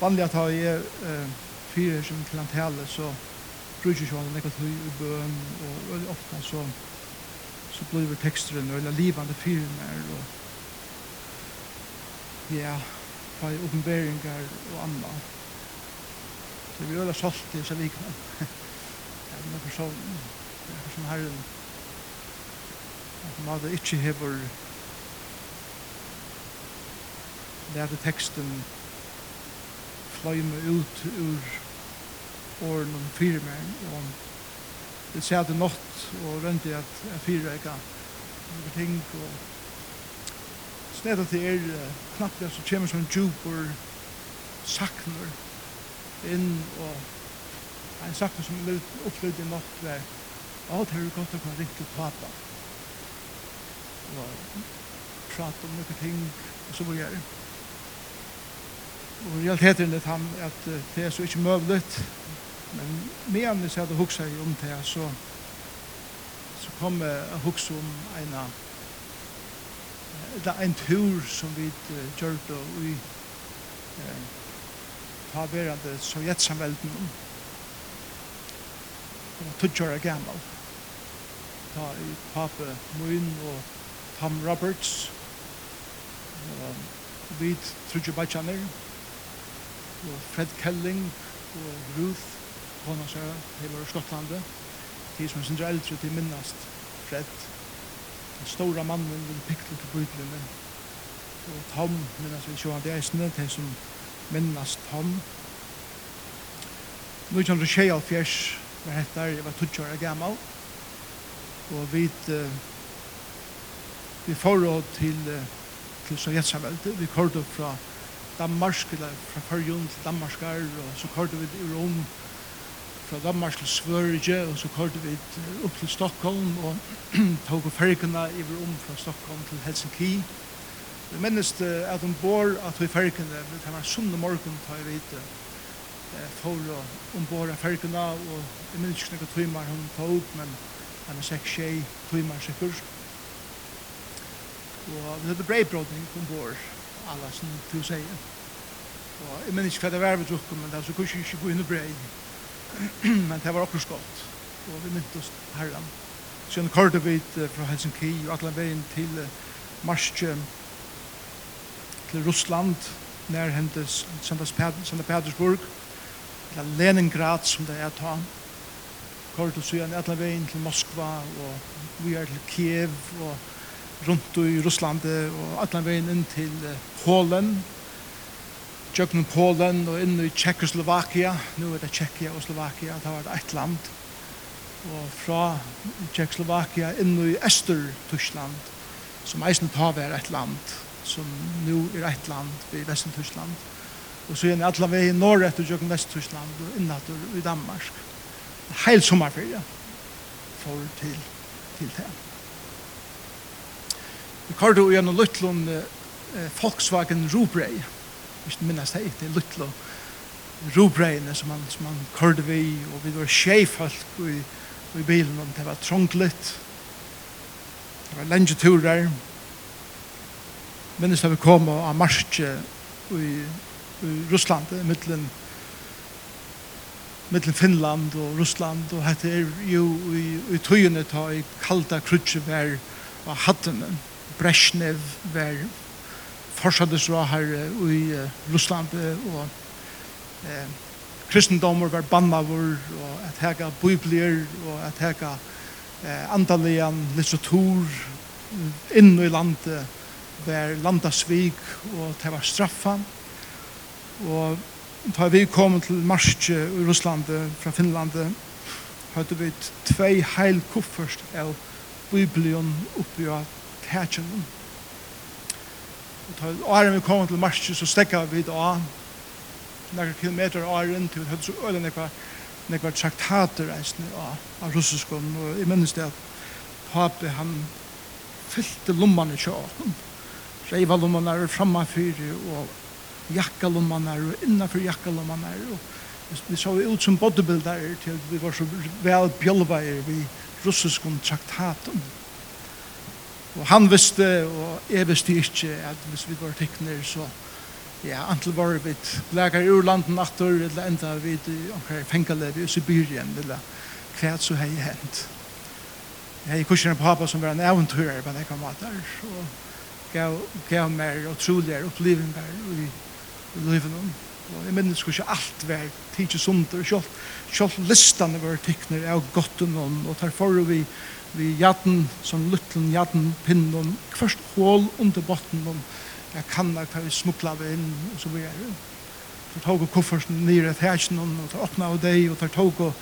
vanlig at jeg er uh, fire som klantelle så bruker jag sjön något hur i bøn, og veldig ofta så så blir teksteren veldig eller fire mer, og ja, fra uppenbaringar og annat. Så vi er veldig solgt i seg vi kan. Ja, men för så er som herren at man hadde ikke hever lärde texten fløyme ut ur åren om fire mer. og jeg ser det nått, og rønte at jeg fire ikke noen ting, og stedet til er knappt det så kommer som djupor sakner inn, og en sakner som er opplevd i nått, var alt her er godt å kunne ringe til pappa, og prate om noen ting, og så var jeg. Og realiteten er han at det er så ikke møvlet, men medan vi hadde huksa i om det, så, så kom jeg huksa om en det er en tur som vi uh, gjør det i uh, haverande sovjetsamvelden. Om. Det og tutsjøra gammal ta i pape Moin og Tom Roberts og vi trutje bachanir og Fred Kelling og Ruth hona Honasjø, de var i Skottlandet. De som er sindre eldre, til minnast Fred, den store mannen, den piktel til bøytlene. Og Tom minnast vi sjåan, det er sinne, de som minnast Tom. Nå kjenner du tjej av fjers, var hettar, jeg var tutsjår gammal. Og vi, vi får til, til Sovjetsamveldet, vi kort fra Danmark, eller fra Førjun til Danmarkar, og så kørte vi i Rom, fra Danmark til Sverige, og så kørte vi opp til Stockholm, og tog på fergene i Rom fra Stockholm til Helsinki. Jeg minnes at de bor at vi fergene, det sunn og morgen, tar jeg vite, for å ombore av fergene, og jeg minnes ikke noen timer hun tog, men han er seks tjej timer sikkert. Og vi hadde breibrotning ombord, alla som du säger. Og jeg minns ikke hva det var vi drukket, men det er så kanskje ikke gå inn og brei. men det var akkurat godt. Og vi mynte oss herren. Så jeg kørte vi fra Helsinki og alle veien til Marsje til Russland, nær hendes Santa Petersburg, til Leningrad som det er ta. Kørte oss igjen alle veien til Moskva og vi er til Kiev og rundt i Russland og allan veien inn til Polen, tjøkken Polen og inn i Tjekkoslovakia, nå er det Tjekkia og Slovakia, det var det ett land, og fra Tjekkoslovakia inn i Øster-Tyskland, som eisen ta var et land, som nå er et land i Vesten-Tyskland, og så er det allan veien Norge etter tjøkken Vest-Tyskland og innatter i Danmark. Heil sommerferie for til, til det. Vi kallte jo gjennom og eh, Volkswagen Rubrei. Hvis du minnes det er Lutlund Rubreine som han, som han kallte vi, og vi var sjeifolk i, i bilen, og det var trånglet. Det var lenge turer. Minnes da vi kom av marsje i, i Russland, mittlen mittlen Finland og Russland og hette er jo i, i tøyene ta i kalda krutsever og hattene. Brezhnev var forsøkdesråher i Russland og eh, kristendommer var bannavur og at hega biblier og at hega eh, andalian litteratur inn i landet var landasvig og det var straffa og da vi kom til Marskje i Russland fra Finland hadde vi tvei heil kuffert av biblion oppi av tætjen. Og til åren vi kom til marsje, så stekka vi da av nokre kilometer åren til vi hadde så øyne nekva, nekva traktater eisne av, av russiskon, og jeg minnes det at papi han fyllte lommene til åken. Reiva lommene er framafyrir, og jakkalommene er, og innanfor jakkalommene er, og vi så ut som bodybuilder til vi var så vel bjølveier vi russiskon traktaten. Og han visste, og jeg visste ikke, at hvis vi var tekner, så ja, antil var vi lager ur landen natter, eller enda vi omkring fengalevi i Sibirien, eller hva så hei hent. Jeg er kursen av pappa som var en eventyrer på nekka matar, og gav, gav meg utroligere opplevingar i, i livet noen. Og jeg minnes ikke alt var tidsi sunder, selv, selv listene var tikkner av gotten og tar forrige vi vi jatten som luttlen jatten pinnen, kvørst hål under botten, jeg kan da hva vi smukla vi inn, og så videre. Så tog og koffersen nere i tæsjen, og tar åpna av deg, og tar tog og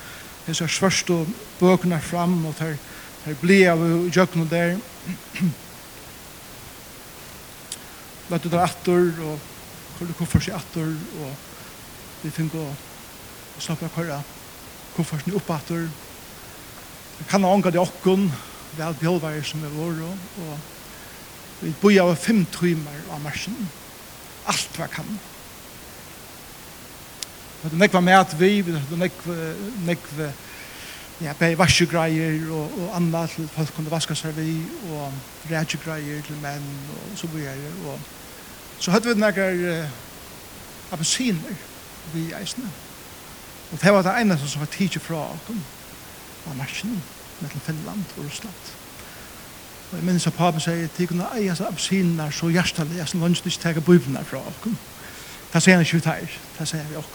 hese svørst og bøkene fram, og tar, tar bli av jøkken og der. Løtte der atter, og kjørte koffersen atter, og vi fikk å slappe av kjøret koffersen opp atter, og Jeg kan ha ånga til okkon, vel bjølvare som er våre, og vi boi av fem timer av marsjen. Alt hva kan. Vi hadde nekva med at vi, vi hadde nekva, nekva ja, bei vaskegreier og, og anna til folk kunne vaska seg vi, og rædjegreier til menn, og så boi og så hadde vi nekka uh, appelsiner vi eisne. Og det var det eneste som var tidsi fra okkon av marsjen mellom Finland og Russland. Og jeg minnes at papen sier at de kunne eie seg absinene så hjertelig at de ikke tar bøybene fra oss. Det sier han ikke ut her, det sier vi oss.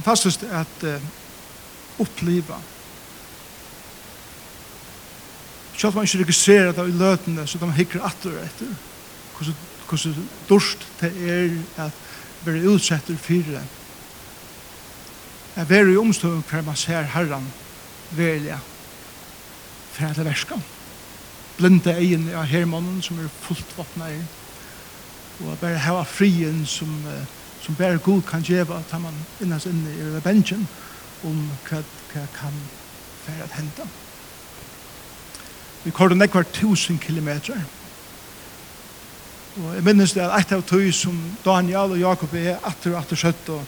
Fantastisk at uh, oppleva Selv man ikke registrerer det i løtene, så de hikker atter etter. Hvordan hvordan dørst det er at være utsetter fire. Jeg være i omstående hver man ser herren velja for at det verska. Blinde egen av hermannen som er fullt våpna i og bare hava frien som, som bare god kan gjeva at man innast inne i revengen om hva, hva kan være at henta. Vi kordet nekvar tusen kilometer Og jeg minnes det at et av tog som Daniel og Jakob er atter og atter søtt og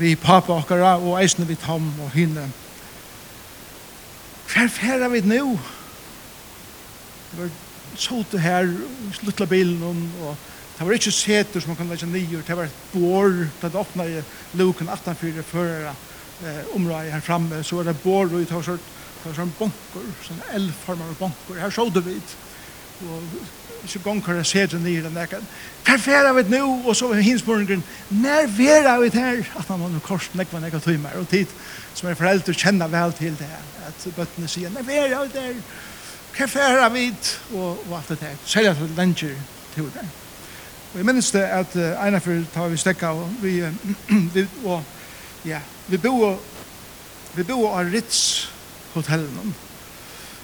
vi pappa okkara og eisne vi tom og hinne. Hver færa vi nå? Det var sote her, sluttla bilen og det var ikke seter som man kan leggja nyer, det var et bår, det åpna i luken 18-4 førere eh, området her framme, så var det bår og det var sånn bonker, sånn elformer bonker, her såg det vidt. Og så gonger jeg ser det nye den der. Hva er vi nå? Og så hins morgen, når er vi her? At man var noe kors, nekva nekva timer, og tid som er foreldre kjenner vel til det. At bøttene sier, når er vi der? Hva er vi? Og, og alt det der. Selv at det lenger til det. Og jeg minnes det at uh, en av tar vi stekka, og vi, uh, vi, og, ja, vi bor, vi bo av Ritz hotellen.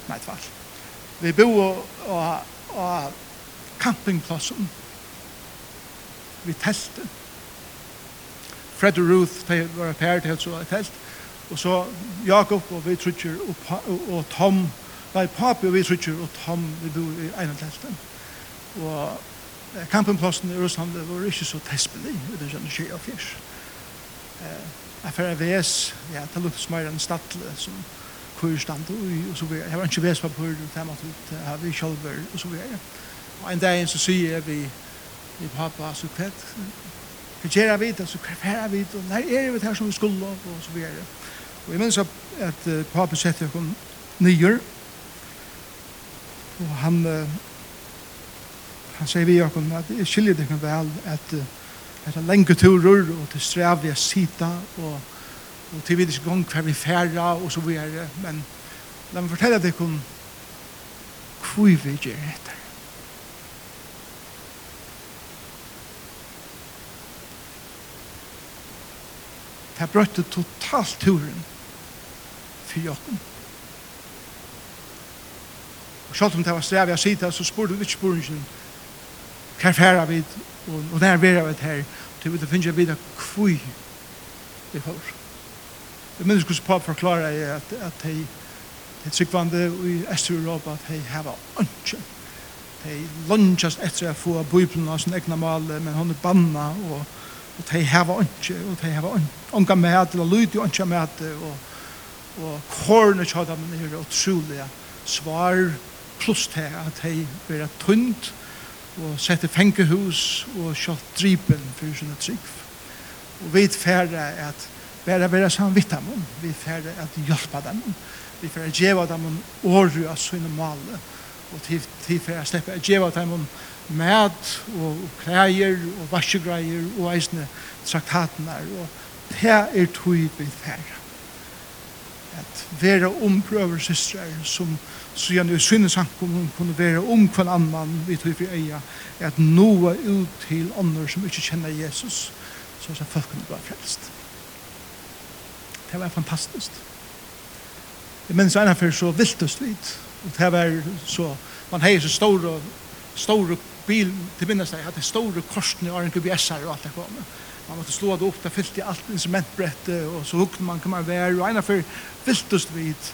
Nei, tvart. Vi bo av, av campingplassen vi teltet Fred og Ruth de var pært helt så telt. Og så Jakob og vi trutjer og, og, og Tom. Nei papi og vi trutjer og Tom vi bo i ene telten og eh, campingplassen i Russland det var ikke så tespelig i den sånn skje og fjers eh, jeg fyrir VS ja, det lukte som er en stadle som kurstand og så videre jeg var ikke VS på papur det er matur det har vi kjolver og så videre Og en dag så sier jeg vi, vi pappa, så hva hva gjør jeg vidt, så hva jeg vidt, og nei, er vi det her som vi skulle, og så videre. Og jeg minns at at uh, pappa setter jeg nyer, og han, uh, han sier vi jo at jeg skiljer det kan vel, at uh, det er lenge turer, og til strev vi sita, og, og til vi ikke gong hver vi færre, og så videre, men la meg fortelle deg om hvor vi gjør dette Det brøtte totalt turen for jokken. Og selv om det var strevet jeg sitte, så spurte vi ikke spørningen hva færa vi, og og der er vi her, til vi finner vi det kvui vi får. Jeg minnes hvordan Pab forklarer jeg at, at de Det tryggvande i Øst-Europa at de har ønske. De lunges etter å få Bibelen av sin egna male, men hun er banna og og de hava ikke, og de hava unga mæt, eller lyd jo unga mæt, og, og kornet kjøy dem er utrolig svar, pluss til at de blir tunt, og sette fengehus, og kjøtt drypen for sin trygg. Og vi færre at bare være sammen vidt dem, vi færre at hjelpe dem, vi færre at djeva dem året av sine male, og til færre at slipper at djeva dem mat og klæger og vaskegreier og eisne traktatene og det er tog vi færre at være omprøver systrar som så gjerne i synne han kunne være om hver annan vi tog for eia at noe ut til ånder som ikke kjenner Jesus så er folk kunne bli frelst. Det var fantastisk jeg minns ennfor så viltest vidt og det var så man hei så store store bil til minnast at det store korsene og en GPS-er og alt det kom. Man måtte slå det opp, det fyllt i alt instrumentbrettet, og så hukte man kan man være, og ena for fyltest vidt.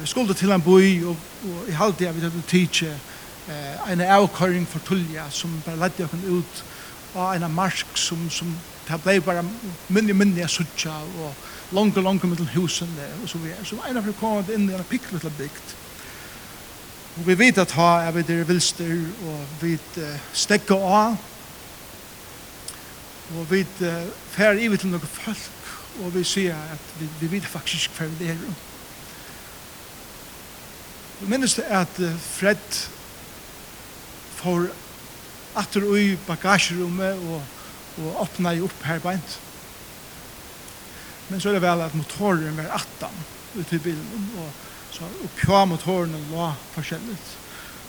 Vi skulle til en boi, og, og i halvdia vi hadde tidsje eh, en avkøring for tullja som bare ledde oss ut, og en marsk som, som det blei bare minne, minni a sutja og langt, langt mittel husen, og så videre. Så ena for kom inn i en pikk little bygd, Og vi vet at ha er vi der vilster, og vi uh, stekker av, og vi uh, fer i til noen folk, og vi sier at vi, vi vet faktisk hver det er. Jeg minnes det at uh, Fred får atter ui bagasjerommet og, og åpna i opp her beint. Men så er det vel at motoren var attan ut i bilen, og så oppkva mot hårene la forskjellig.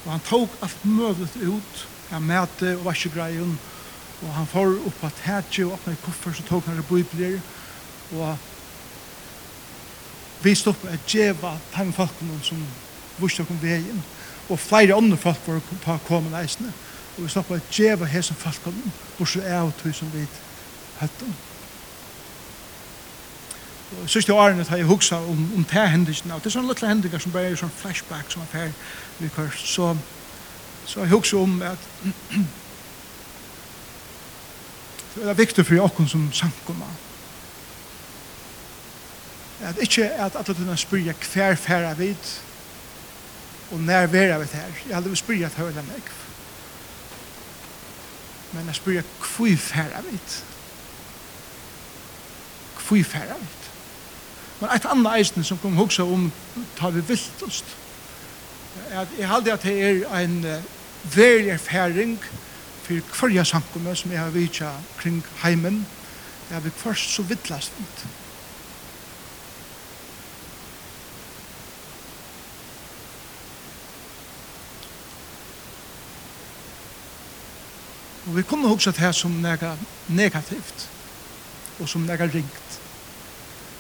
Og han tok alt møvlet ut, han mæte og vaskegreien, og han får opp på tætje og åpne i koffer, så tok han det bibler, og vi stopp et djeva time folkene som vurste om veien, og flere andre folk var på komme leisene, og vi stopp et djeva her som folkene, bortsett av tog som vi høtten. Og siste årene har jeg huksa om, om det hendelsen og det er sånne lille hendelser som bare er sånn flashback som er her så, så jeg huksa om at det er viktig for oss som sankumma. at ikke at alle tunne spyrja hver færa vid og nær vera vid her jeg hadde spyrja at høyla meg men jeg spyrja hver færa vid hver færa vid Men eit anna eisen som kom hugsa om tar vi vilt oss. jeg halde at det er ein veri erfaring for kvarja sankumme som jeg har vitja kring heimen. Jeg vil først så vittlast ut. Og vi kunne hugsa det her som nega negativt og som nega ringt.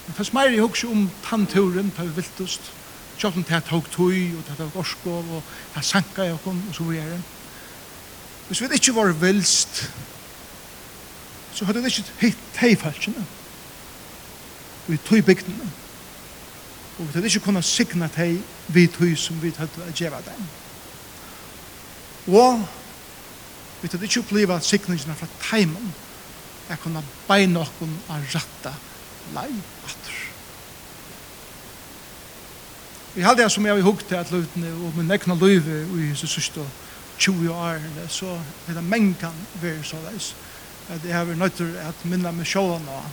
Men fast meir jeg husker om tannturen, på viltust, kjøkken til at tog tøy, og til at tog orskov, og til at sanka jeg kom, og så var jeg Hvis vi ikke var vilst, så hadde vi ikke hitt teifalskene, Vi i tøybygdene, og vi hadde ikke kunnet signa tei vi tøy som vi hadde å gjeva dem. Og vi hadde ikke oppleva signingene fra teimen, jeg kunne beina okken av ratta leik. Vi hade jeg som jeg har hukt til at luta og min egna liv i Jesus sista 20 år så er det mänkan vi så veis. At jeg har vært vi nöjt att minna med nå,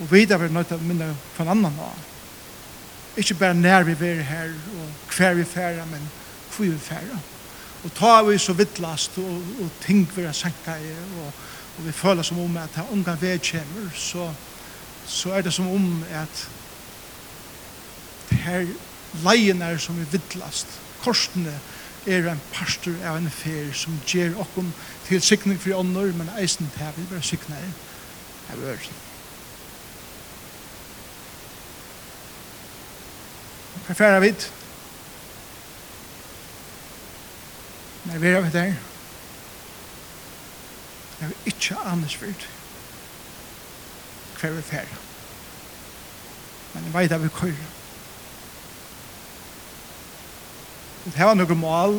og vi har vært vi nöjt att minna en annan nå. Ikke bare nær vi er her, og hver vi färra men hvor vi färra. Og ta vi så vittlast og, og ting vi har sanka i og, og vi føler som om at det unga vedkjemmer så, så er det som om at her leien er som vi vidlast, korsene er en pastor av en fer som ger okkom til sikning for ånder, men eisen til vi bare sikner av øren. Hva færa vidt? Nei, vi er vidt der. Det er ikke annars vidt. Hva er vi færa? Men jeg vet at vi kører. Det var nokre mål.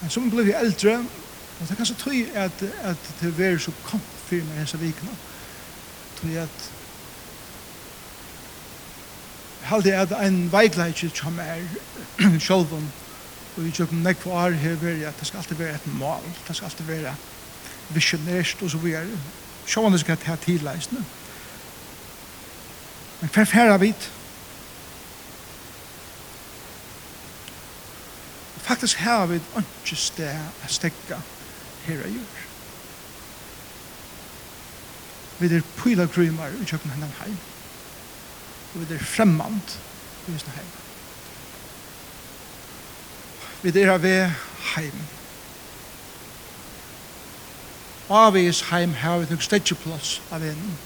Men som vi eldre, og det er kanskje tøy at, at det var så kamp for meg hese vikene. Tøy at halde at ein veikleik som er sjolvun og vi tjøkken nek på år her veri at det skal alltid være et mål, det skal alltid være visionært og så videre. Sjåan det skal ta tidleisene. Men hver færa vidt, faktisk har vi ikke sted å stekke her av gjør. Vi er pilagrymer i kjøkken henne heim. Og Vi er fremmant i henne heim. Vi er av heim. Avis heim har vi nok stedjeplass av en.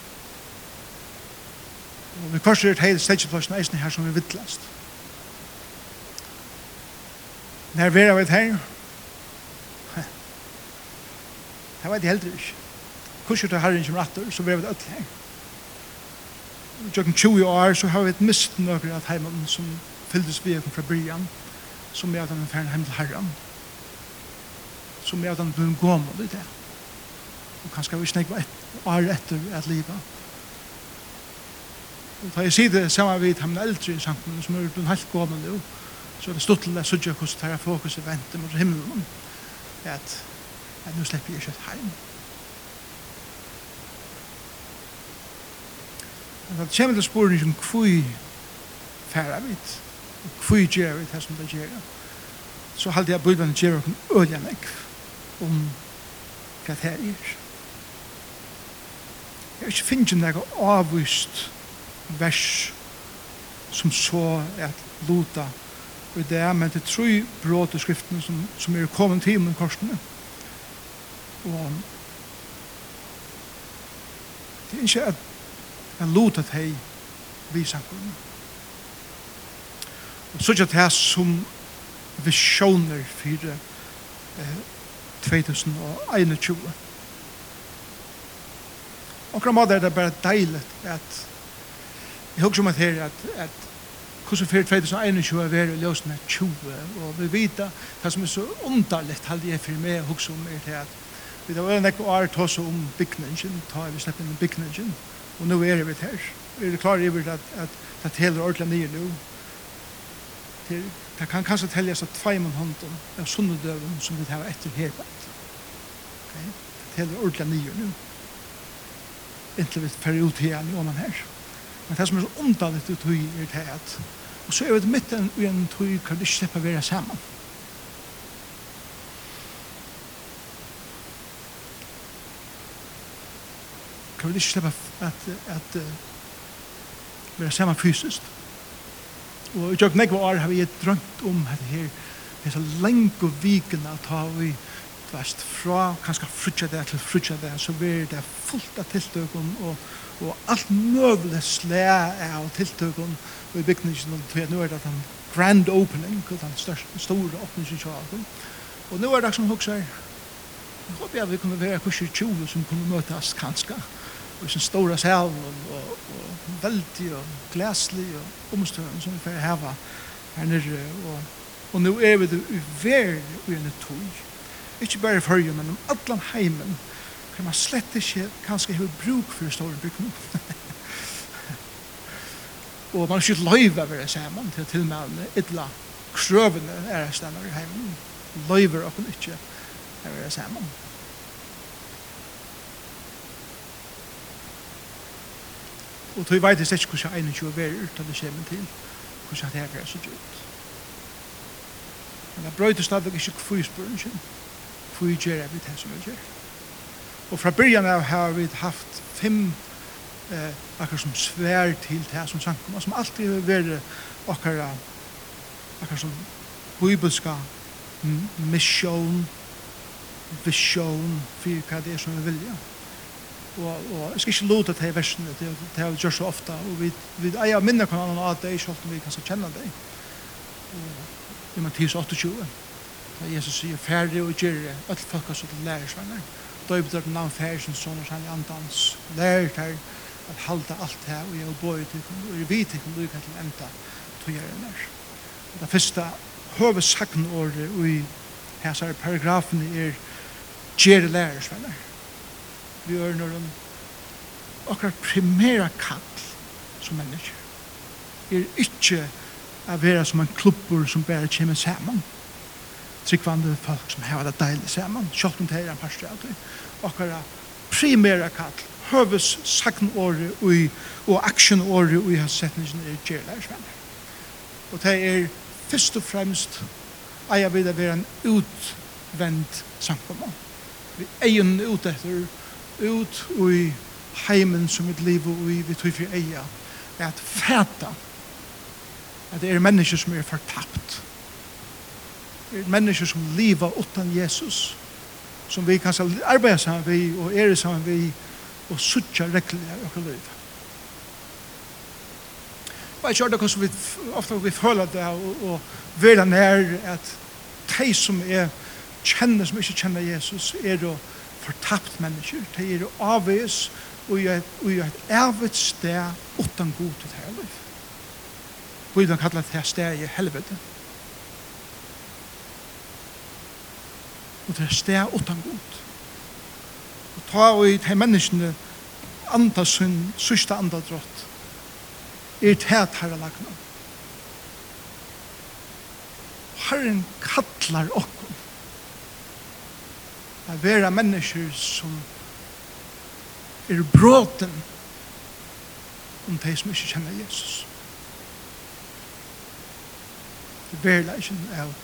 Og vi korser et heil stedjeplass eisen her som vi vittlast. Når vi er av et her, det vet jeg heller ikke. Kurset til herren som rattor, så vi er av et ødel her. Jokken 20 år, så har vi et mist nøkker av heimann som fylldes vi fra byrjan, som er at han er ferdig heim til herren, som er at han blir gåmål i det. Og kanskje vi snakk var et år etter et livet. Og da jeg sier det sammen med ham eldre i sangen, som er blitt helt gåmål i det, så er det stått til å sørge hvordan det er fokus i venter mot himmelen. At, at nå slipper jeg ikke et heim Men det kommer til sporen som kvui færa vidt og kvui gjer vi det som det gjer så halte jeg bøyden gjer vidt øyla meg om hva det her er. Jeg har ikke finnet noe avvist vers som så at luta i det, men det er tre bråd i skriftene som, som er kommet til med korsene. Og det er ikke at jeg lot at hei vi sankunnen. Og så er det her som visjoner for eh, 2021. Og kramad er det bare deilig at jeg husker om at her at, at hvordan fyrir 2021 er vi i løsene 20, og vi vet det som er så underligt, hadde jeg for meg hos om er til at vi da var nekko år tås om bygningen, ta vi slipper inn bygningen, og nå er vi her. Vi er klar over at, at at det hele ordentlig nye nå. Det, det kan kanskje telles at tvei tveimen hånden av sunnedøven som vi tar etter her på Okay? Det heller ordentlig nye nå. Inntil vi fer ut igjen i ånden her. Men det som er så omdalet i er det at og så er vi mitt en, i en tøy kan det ikke slippe være sammen. Kan vi ikke slippe at, at være sammen fysisk. Og i tjøk nekva år har vi drømt om at her er så lenge og viken at har vi vært fra, kanskje frutja det til frutja det, så blir det fullt av tiltøkken og og alt møvle slæ av tiltøkken og i bygningen og for nå er det den grand opening og den største, store åpningen åpningskjøkken og nå er det som hokser jeg håper jeg vi kunne være kurser 20 som kunne møtes kanskje og sin store sæl og, og, og veldig og glæslig og omstøren som vi får heva her nere og, og nå er vi det uverlig og en tog ikke bare i førje men om allan heimen kan man slett ikke kanskje ha bruk for store bygning. og man har ikke løyve over det sammen til tilmeldene, idla krøvene er det stedet i heimen. Løyver og ikke over det sammen. Og tog veit jeg ikke hvordan 21 verer ut av det kommer til, hvordan det her er så gjort. Men det brøyter stadig ikke hvor kvispunnen, for jeg gjør jeg vidt tar som jeg gjør. Og fra byrjan av har vi haft fem eh, akkurat som svær til det som sankum, og som alltid har vært akkurat akkurat som bibelska mission, vision, fyrir hva det er som vi vilja. Og, og jeg skal ikke låta til versene, det, det har vi gjort så ofta, og vi, vi eier minne kan annan av deg, selv om vi kan kjenner deg. Og i Mattias 28, da Jesus sier, færre og gjerre, alt folk har så til lærersvanger døybdør den navn færsen sånn og sann i andans. Lær her at halda alt her og jeg bøy til og jeg vet ikke om kan til enda tog jeg enn er det første høvesakten året og i her paragrafen er gjer lærersvenner vi gjør når om akkurat primæra kall som mennesker er ikke å være som en klubber som bare kommer sammen tryggvande folk som har det deilig sammen, kjøpt om det her en par sted og hva Akkurat primæra kall, høves sagnåret og, og aksjonåret og i hans setningen er gjerlærsvenner. Og det er først og fremst at jeg vil være en utvendt samkomma. Vi eier ut etter, ut i heimen som vi lever i, vi tror for eier, er at fæta at det er mennesker som er fortapt, mennesker som lever utan Jesus som vi kan arbeide sammen vi og er sammen vi og suttja reglene i vårt liv. Og jeg kjør det hvordan vi ofte vi føler det og, og vera nær at de som er kjenner som ikke kjenner Jesus er jo fortapt mennesker de er jo avvis og i et ervet sted utan god til det her liv. Bibelen kallar det her sted i helvete. og til sted utan god. Og ta og i de menneskene anda sin sørste anda drott er tæt herre lagna. Herren kallar okkom a vera mennesker som er bråten om de som ikke kjenner Jesus. Det er verleisen av,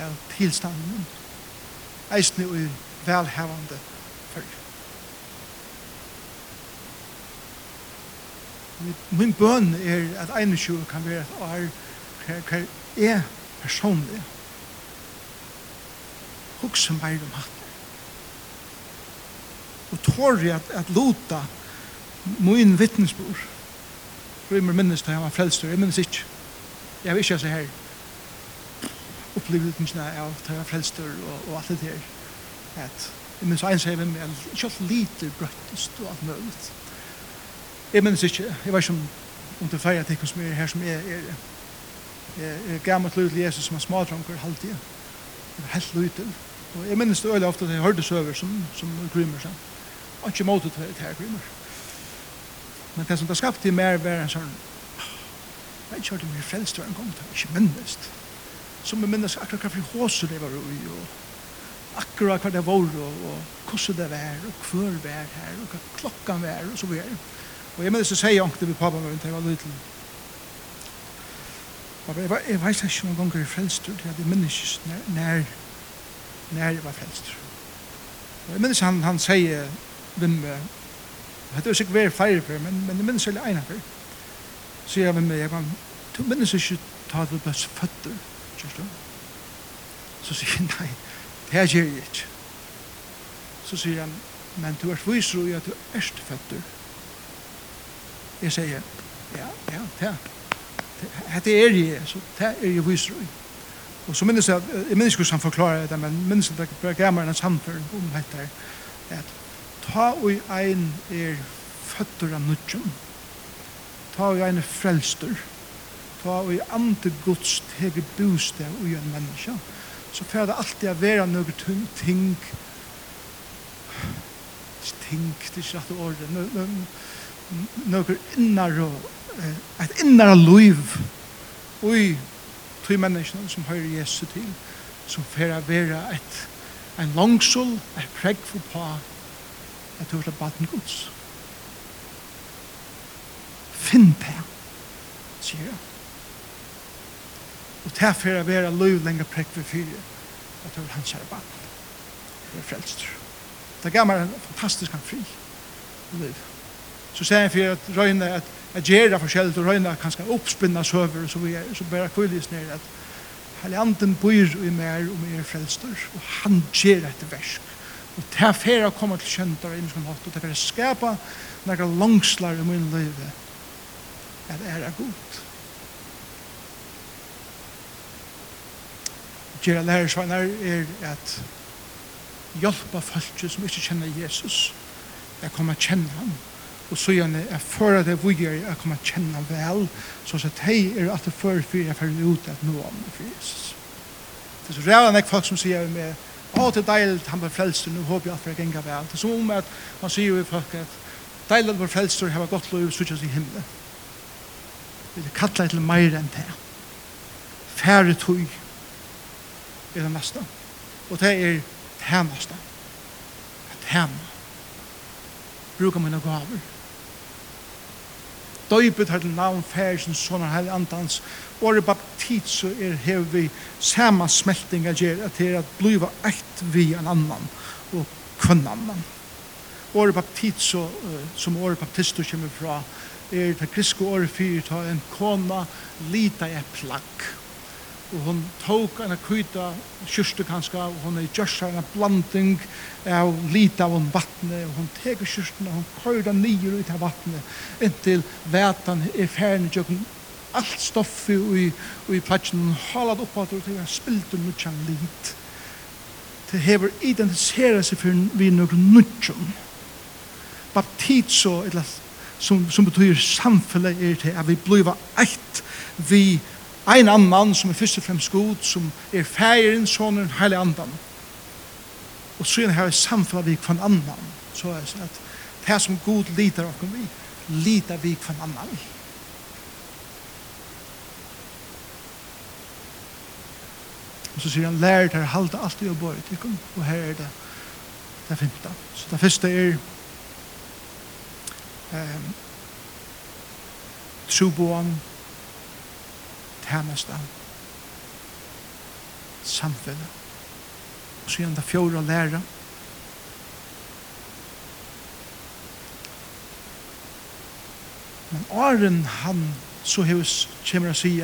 av tilstanden eisne og velhavande fyrir. Min bøn er at 21 kan være et år hver er personlig. Hugsa meir om hatt. Og tåri at, at luta min vittnesbord. Rymmer minnes da jeg var frelstur, jeg minnes ikke. Jeg vil ikke se her opplevelsene av tøyre frelster og, og alt det her. At, jeg minns en sier med ikke alt lite brøttest og alt mulig. Jeg minns ikke, jeg var ikke om, om det feier til som er her som er, er, er, er gammelt lyd til Jesus som er smadranker halvtid. Jeg var helt lyd Og jeg minns det øyelig ofte at jeg hørte søver som, som grimmer seg. Og ikke måte til det her grimmer. Men det som det skapte i mer var en sånn, jeg kjørte mye frelst hver en gang, det var ikke minnest som vi minnes akkurat hva for håser det var ui, og akkurat hva det var, og, og hvordan det var, og hver var her, og hva klokkan var, og så videre. Og jeg minnes å si ångte vi pappa min til jeg var liten. Jeg, var, jeg vet ikke noen ganger i frelstur, til at jeg minnes ikke når, når, nær jeg var frelstur. Og jeg minnes han, han sier, vinn med, Det er sikkert vært feire men, men jeg minnes hele ene for. Så jeg var med, jeg du minnes ikke ta det på føtter. Kjørst du? Så sier han, nei, det her gjør jeg ikke. Så sier han, men du er viser jo at du er føtter. Jeg sier, ja, ja, det er. Hette er jeg, så det er jeg viser jo. Og så minnes jeg, jeg minnes ikke han forklarer det, men minnes jeg det jeg gammel en samføring om dette, at ta ui ein er føtter av nødgjøn, ta ui ein er frelster, ta og i andre gods teg bostad og i en menneske, så fer det alltid å være noen ting, ting, ting, det er ikke rett ordet, noen innare, et innare liv, og i tog menneskene som hører Jesu til, som fer å være et, en langsål, et pregg for på, at du er baden gods. Finn det, sier jeg. Og til for å være løy lenge prekk for fire, at det er hans kjære barn. Det er frelst. Det gav meg en fantastisk han fri liv. Så sier jeg for at røyne, at jeg gjør det forskjellig, og røyne kanskje oppspinne søver, så vi er, så bare kvillis ned, at Helliganden bor i mer og mer frelster, og han gjør et versk. Og det er fer å komme til kjøntar og innskånd hatt, og det er fer å skapa noen langslar i min liv, at det er godt. gjøre lærersvannar er at hjelpa folk som ikke kjenner Jesus at komme og kjenne ham og så gjerne er for at det vugjer at komme og kjenne ham vel så at hei er at det før for jeg fyrir ut at nå om for Jesus. Det er så rævlig nek folk som sier med å det er deilig han ble frelst og nå håper jeg at det ganger vel det er som om at man sier jo i folk at deilig han ble frelst og har gått lov suttjast i himmelen vil kalla til meir enn det færre tog er det meste. Og det er tænaste. At tæna. Bruker mine gaver. Døypet har til navn færsen sånne heilig andans. Åre baptit så er hev vi sama smelting at gjer, at det er at bliva eit vi en annan og kvann annan. Åre baptit så, som åre baptister kommer fra, er det griske åre fyrir ta en kona lita i plagg og hon tók en kvita kyrstu kanska og hon er just en blanding av lita av hon vattne og hon teker kyrstuna hon køyra nýr ut av vattne inntil vetan er færne tjøkken alt stoffi og i, i platsen hon halat upp at og til han spildur nutjan lit. Til hever identisera seg fyrir vi nuk nutjan baptizo som, som betyr samfellet er til at vi bliva eitt vi en annan mann som er først og fremst god, som er feiren, sonen, heilig andan. Og så er det her samfunnet vi kvann annan. Så er det at det som god lider okkur vi, lider vi kvann annan vi. Og så sier han, lær deg halda alt i å bøy tykken, og her er det det femte. Så det første er um, troboan, tænestan, samfunnet, og så gjerne det fjord og lære. Men åren han så hos kommer å si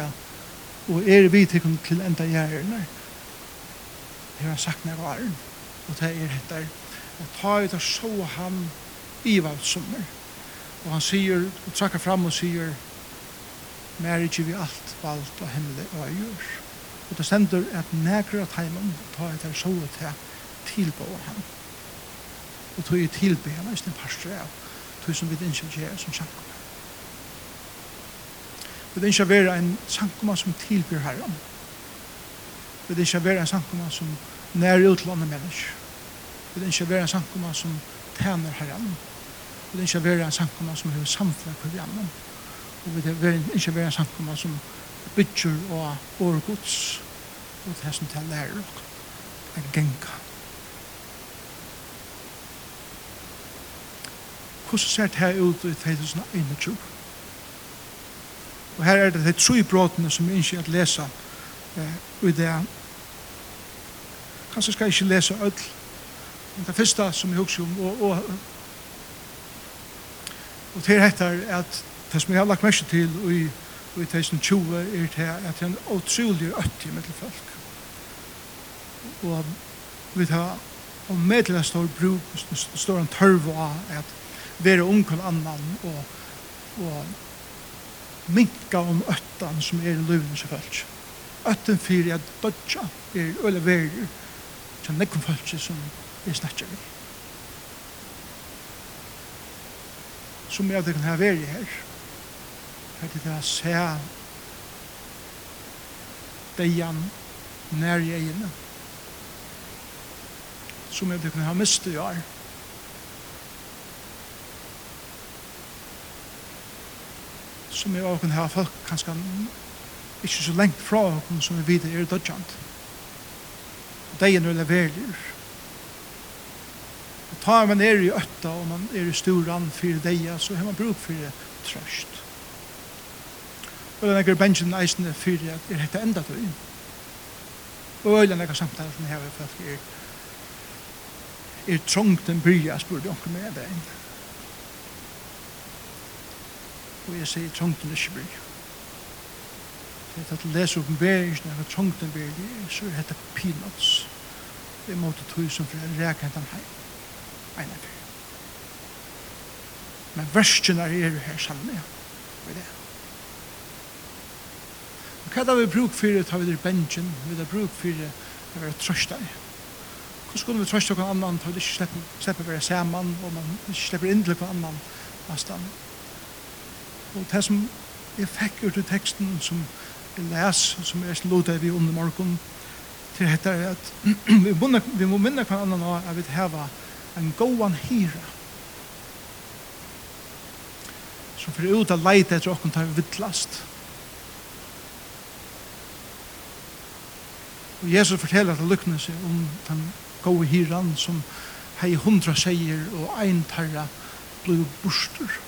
og er vi til kun til enda gjerne, det har han sagt når åren, og det er etter, og ta ut og så han i valgsommer, og han sier, og trakker fram og sier, mer ikke vi alt valgt og himmelig og av jord. Og det stender at nægra teimen på at han så til tilbå ham. Og tog i tilbe ham, i sin parstre av tog som vi ikke gjør som sankum. Vi vil ikke være en sankoma som tilbyr herren. Vi vil ikke være en sankoma som nær utlandet mennesker. Vi vil ikke være en sankoma som tjener herren. Vi vil ikke være en sankoma som har samfunnet på programmet og vi vil ikke være en samkommet som bytjer og årgods og det som til lærer og er genka. Hvordan ser det her ut i 2021? Og her er det de tre bråtene som jeg ikke har lesa eh, i det. Kanskje skal jeg ikke lese ødel. Men det første som jeg husker om, og, og, og til dette er at Det som jeg har lagt mest til i, i 2020 er det at det er en utrolig øtti med folk. Og vi tar og med til det står bruk, står en tørv av at være omkring annan og, og minka om øttan som er i løven som folk. Øtten fyrir at dødja er øle verir til nekkum folk som er snakka vi. Som jeg det kan ha veri her hva det var sær deian nær i egene som jeg kunne ha mistet i år. Som jeg kunne ha folk kanskje ikke så lengt fra som jeg vet er dødjant. Og deian er leverlig. Og tar man er i øtta og man er i storan fyrir deia, så har man bruk fyrir trøst. Og den er bensjen eisende fyrir at er hette enda tøy. Og øyla nekka samtale som hever for at er er trångt en byrja, spurte onker med deg. Og jeg sier trångt en ikke byrja. Det er at lese oppenberingene av trångt en byrja, så er dette peanuts. Det er måte tøy som for jeg reker hentan heim. Einar Men verskjene er her samme med det. Hva er vi bruk for det, tar vi der bensin? Vi har bruk for det, vi være trøst deg. Hvordan skulle vi trøst noen annan? tar vi ikke slipper å være sammen, og man ikke slipper inn til noen annan. nesten. Og det som jeg fikk ut i teksten som jeg les, som jeg låter vi under morgen, til dette er at vi må, vi må minne hver annan av at vi har en gåan hyra, som fyrir ut at leita etter okken tar vi vittlast. Og Jesus forteller til lykkene seg om den gode hyran som hei hundra seier og ein tarra blod borster.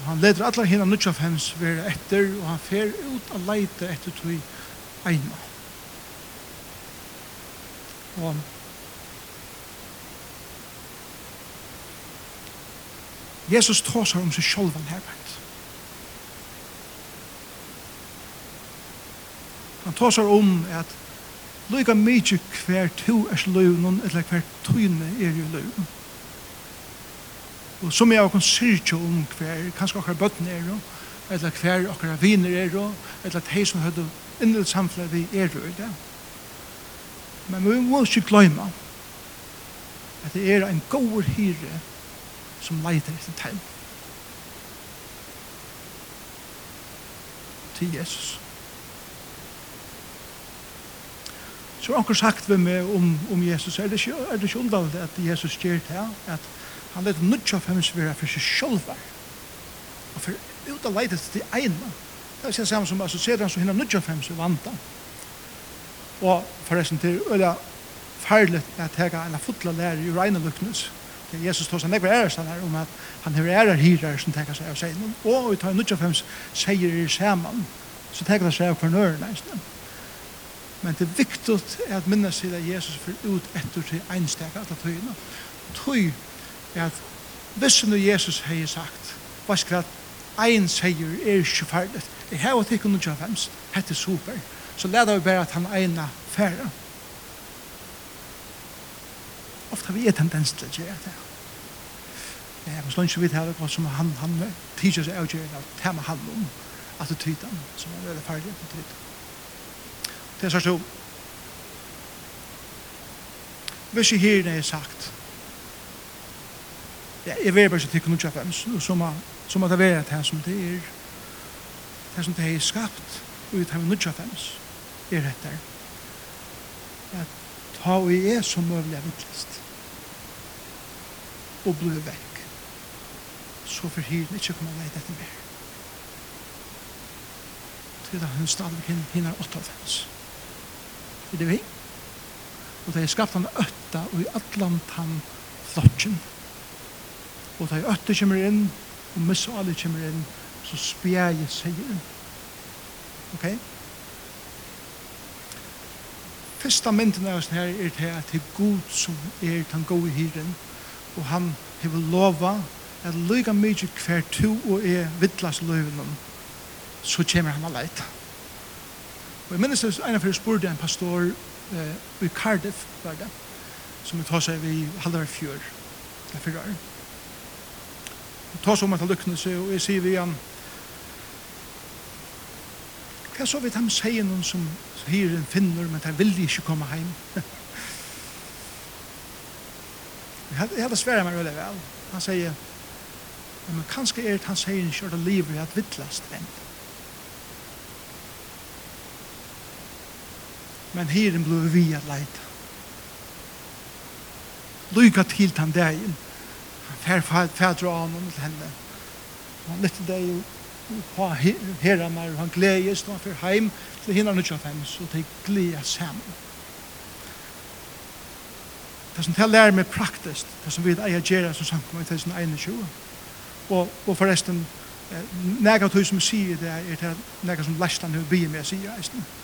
Og han leder allar hina nutjafhems vera etter og han fer ut a leite etter tog eina. Og Jesus tåsar om seg sjolvan herbergt. Han tar om at Lyga mykje hver to er løvnen, eller hver tøyne er i løvnen. Og som jeg kan syrkje om hver, kanskje akkurat bøtten er jo, eller hver akkurat viner er jo, eller de som høyde innelt samfunnet vi er jo i det. Men vi må ikke gløyma at det er en god hyre som leiter etter tegn. Til Jesus. Jesus. så har anker sagt vi med om, om Jesus, er det ikke, er det ikke undanlig at Jesus gjør det her, at han lette nødt av hvem som er for seg selv, og for ut av leidet til ene, det er det samme som assosierer han som hinner nødt av hvem som vant han. og forresten til øyla farligt at jeg har en fotla lærer i regne luknes, Jesus tog seg nekva æres han her om at han har ærer hirer som tenker seg av seg, og vi tar nødt av hvem som sier i sammen, så tega seg av kvarnøren, nesten, Men det er viktig at minnes til at Jesus fyrir ut etter til einstak at det tøyna. Tøy er at hvis nu Jesus hei sagt, hva skal at ein seier er ikke ferdig. Jeg har hatt ikke noe kjøfems, hette super. Så leder vi bare at han eina færre. ofta har vi et tendens til å gjøre det. Ja, men slå ikke vidt her, hva som han, han tidser seg avgjørende av tema handlom, at det tyder som er veldig ferdig på tyder. Det er så. Hvis jeg her er sagt, ja, jeg vet bare ikke til knutja fem, så må, så må det være det som det er, det som det er skapt, og det er knutja fem, er dette. At ta og jeg er som mulig av utlist, og bli vekk, så for hyren ikke kommer leit etter mer. Til da hun stadig hinner åtta av er det vi. Og det er skapt han øtta og i allan tann flotjen. Og det er øtta kommer inn, og missale kommer inn, så spjer jeg seg inn. Ok? Fyrsta mynden av oss her er til at det er god som er den gode hyren, og han hever lova at lyga mykje hver to og er vittlas løvnum, så kommer han aleit. Og jeg minnes en av fyrir spurte en pastor eh, i Cardiff, var det, som vi tar seg i halvdar fjør, det fyrre år. Vi tar seg om at han lukkne seg, og jeg sier vi igjen, hva så vidt han sier noen som sier en finner, men han vil ikke komme heim. jeg hadde svært meg veldig vel. Han sier, men kanskje er det han sier ikke at livet er at vittlast enn. men herren blev vi at lejta. Lycka til den dagen. Han fædre av honom till henne. Han lyfter dig på herran och han gledes när han fyr heim til henne och tjatt hem så det gledes sammen. Det som jag lærer meg praktisk, det som vi eier gjerra som samkommer til sin egen tjoa. Og, og forresten, nega tog som sier det er nega som Lestan har bygget med sier eisen. Ja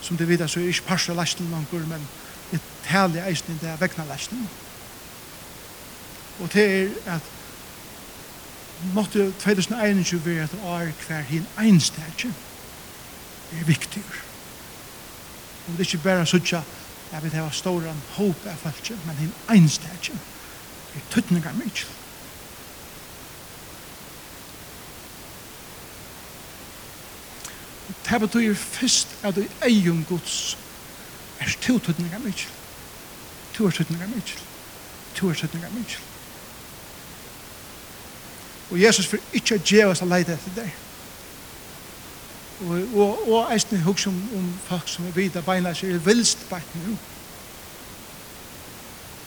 som du vet, så er ikke parst av lasten langer, men det herlige eisen det er vekna lasten. Og det er at måtte 2021 være et år hver hin einstakje er viktig. Og det er ikke bare sånn at vi har ståren håp av folk, men hin einstakje er tøtninger mykje. Det betyr først at du eier gods er to tøtninger mykje. To er tøtninger mykje. To er tøtninger mykje. Og Jesus vil ikke gjøre oss å leide etter deg. Og, og, og eisen er som om om folk som er vidt av beina seg er vilst bak nu.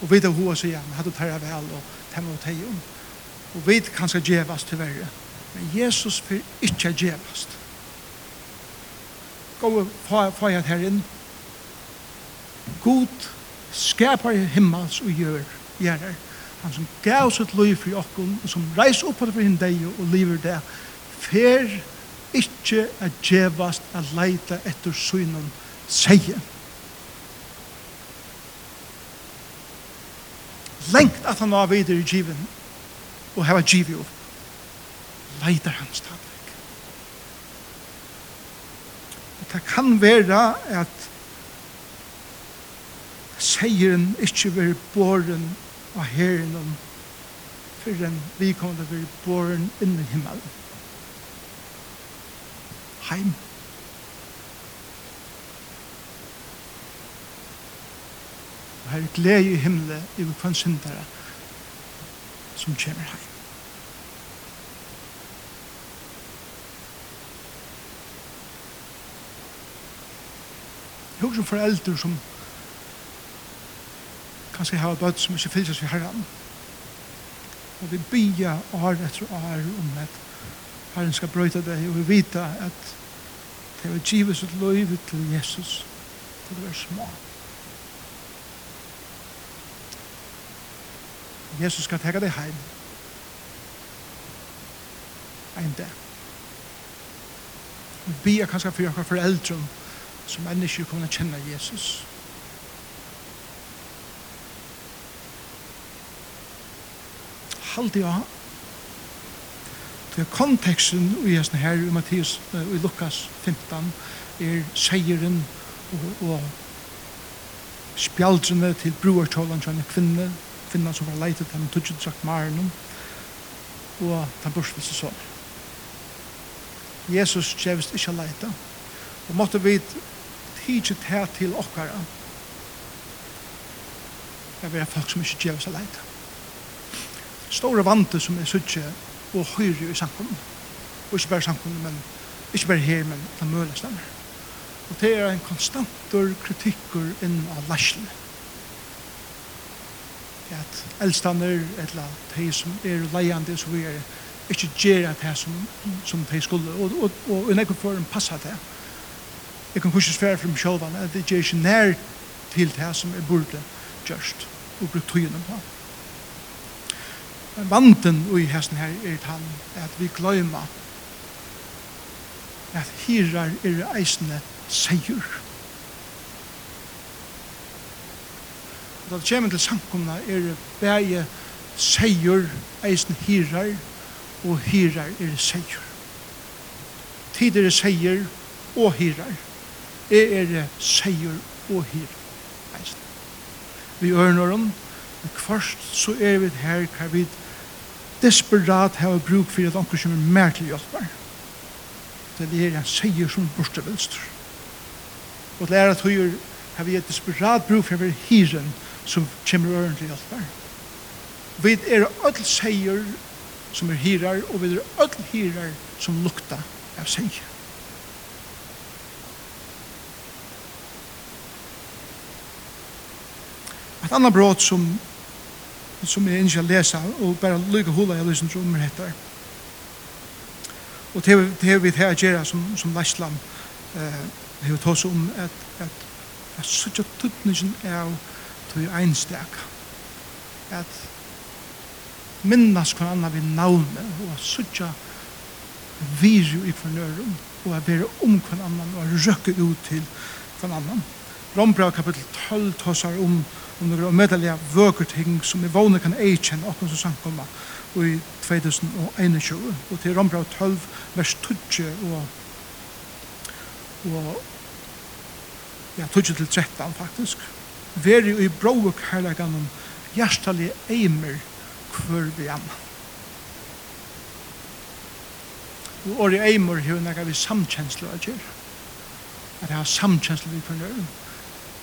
Og vidt av hva sier, han, hadde du tæra vel og temmer og teg om. Og vidt kan skal gjøre oss til verre. Men Jesus vil ikke gjøre oss til gå få jeg herren. God skapar himmels og gjør gjerner. Han som gav sitt liv for okken, og som reis opp på det for henne deg og lever det, fer ikkje at djevast at leita etter synen seie. Lengt at han var videre i given, og heva givet opp, leitar hans tann. det kan være at seieren ikke vil båren av herren om for en vi kommer til å være båren inn i himmelen. Heim. Og her er glede i himmelen i hver syndere som kommer heim. Hugsa om foreldre som kanskje har bøtt som ikke fylses vi herren. Og vi bia år etter år om at herren skal brøyta det og vi vita at det var givet et løyve til Jesus til å være små. Jesus skal tega deg heim. Ein dag. Vi bia kanskje for okkar foreldre om som mennesker kommer å kjenne Jesus. Halt ja. Det er konteksten i hesten her i Mattias i Lukas 15 er seieren og, og spjaldrene til broertålen til en kvinne, kvinne som var leitet til en tudget sagt maren og ta den bursvelse sånn. Jesus kjevist ikke leita. Og måtte vi tidsi det til okkara. Det er folk som ikke gjør seg leit. Store vante som er suttje og høyre i samkommet. Og ikke bare samkommet, men ikke bare her, men det møles dem. Og det er en konstantor kritikker inn av lærsene. At eldstander, eller de som er leiande, så vi er ikke gjør det som, som de skulle. Og, og, og, og, og, og, og, og, og, og, Jeg kan kursus svære for meg selv, at det er ikke nær til det som jeg burde gjørst og brukt tøyene på. Men vanten i hesten her er han at vi gløyma at hirar er eisne seier. Og da det kommer til samkomna er bæge seier eisne hirar og hirar er seier. Tid er seier og hirar er er seier og her. Vi ørner om, men først så er vi her hva vi desperat har bruk for at anker som er mer til hjelper. Det er en seier som borste venstre. Og det er at høyer har vi et desperat bruk for hiren som kommer øren til hjelper. Vi er alle seier som er hirar, og vi er alle hirar som lukta av seier. Et annet brot som, som jeg ikke lesa, og bare lykke hula jeg lysen som er etter. Og det har vi her gjerra som, som Læsland eh, har tås om at, at, at suttja tuttningen er til einstak. At minnas hver anna vi navne, og such suttja viru i hver og at være om hver anna og at røkke ut til hver anna Rombra kapitel 12 tåsar om um, om noen omedelig vøker ting som vi vågne kan eikjenne åkken som samkommer i 2021. Og til Rombra 12, vers 20 og, og ja, 20 til 13 faktisk. Veri i bråk herlegan om hjertelig eimer hver vi annan. Og året eimer hever nekka vi samkjensler at gjør. At jeg har samkjensler vi for nøyren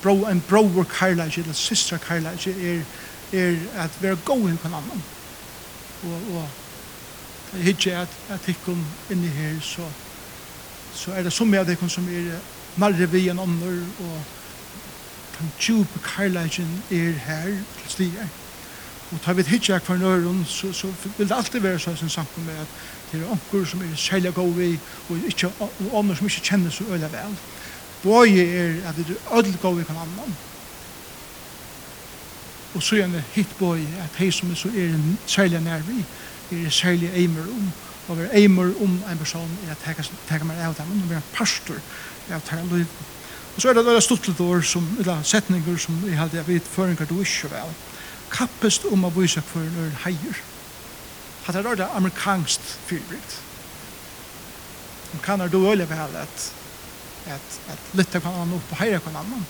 bro, en bror carlage eller sister carlage er, er at være god i hver annan. Og, og jeg hittir at, at inn i her, så, så er det som jeg hikkun som er nærre vi en ånder, og kan tjupe carlage er her til stier. Og tar vi hittir hver nøyren, så, så vil det alltid være sånn samkom med at det er onkur som er særlig god vi, og, ikke, og ånder som ikke kjenner så øyla vel. Båge er at det er ødel gå i kvannan. Og så gjerne det hitt båge at hei som er så er en særlig nervi, er en særlig eimer om, og er eimer om en person er at teka meg av dem, og er en pastor av tæra liv. Og så er det veldig stuttlet år, som, eller setninger som jeg halte jeg vet, føringar du ikke vel. Kappest om å vise for en øren heier. Hatt er det amerikansk fyrbrikt. Man kan du øyelig vel at at, at lytte kan han opp og heire kan han.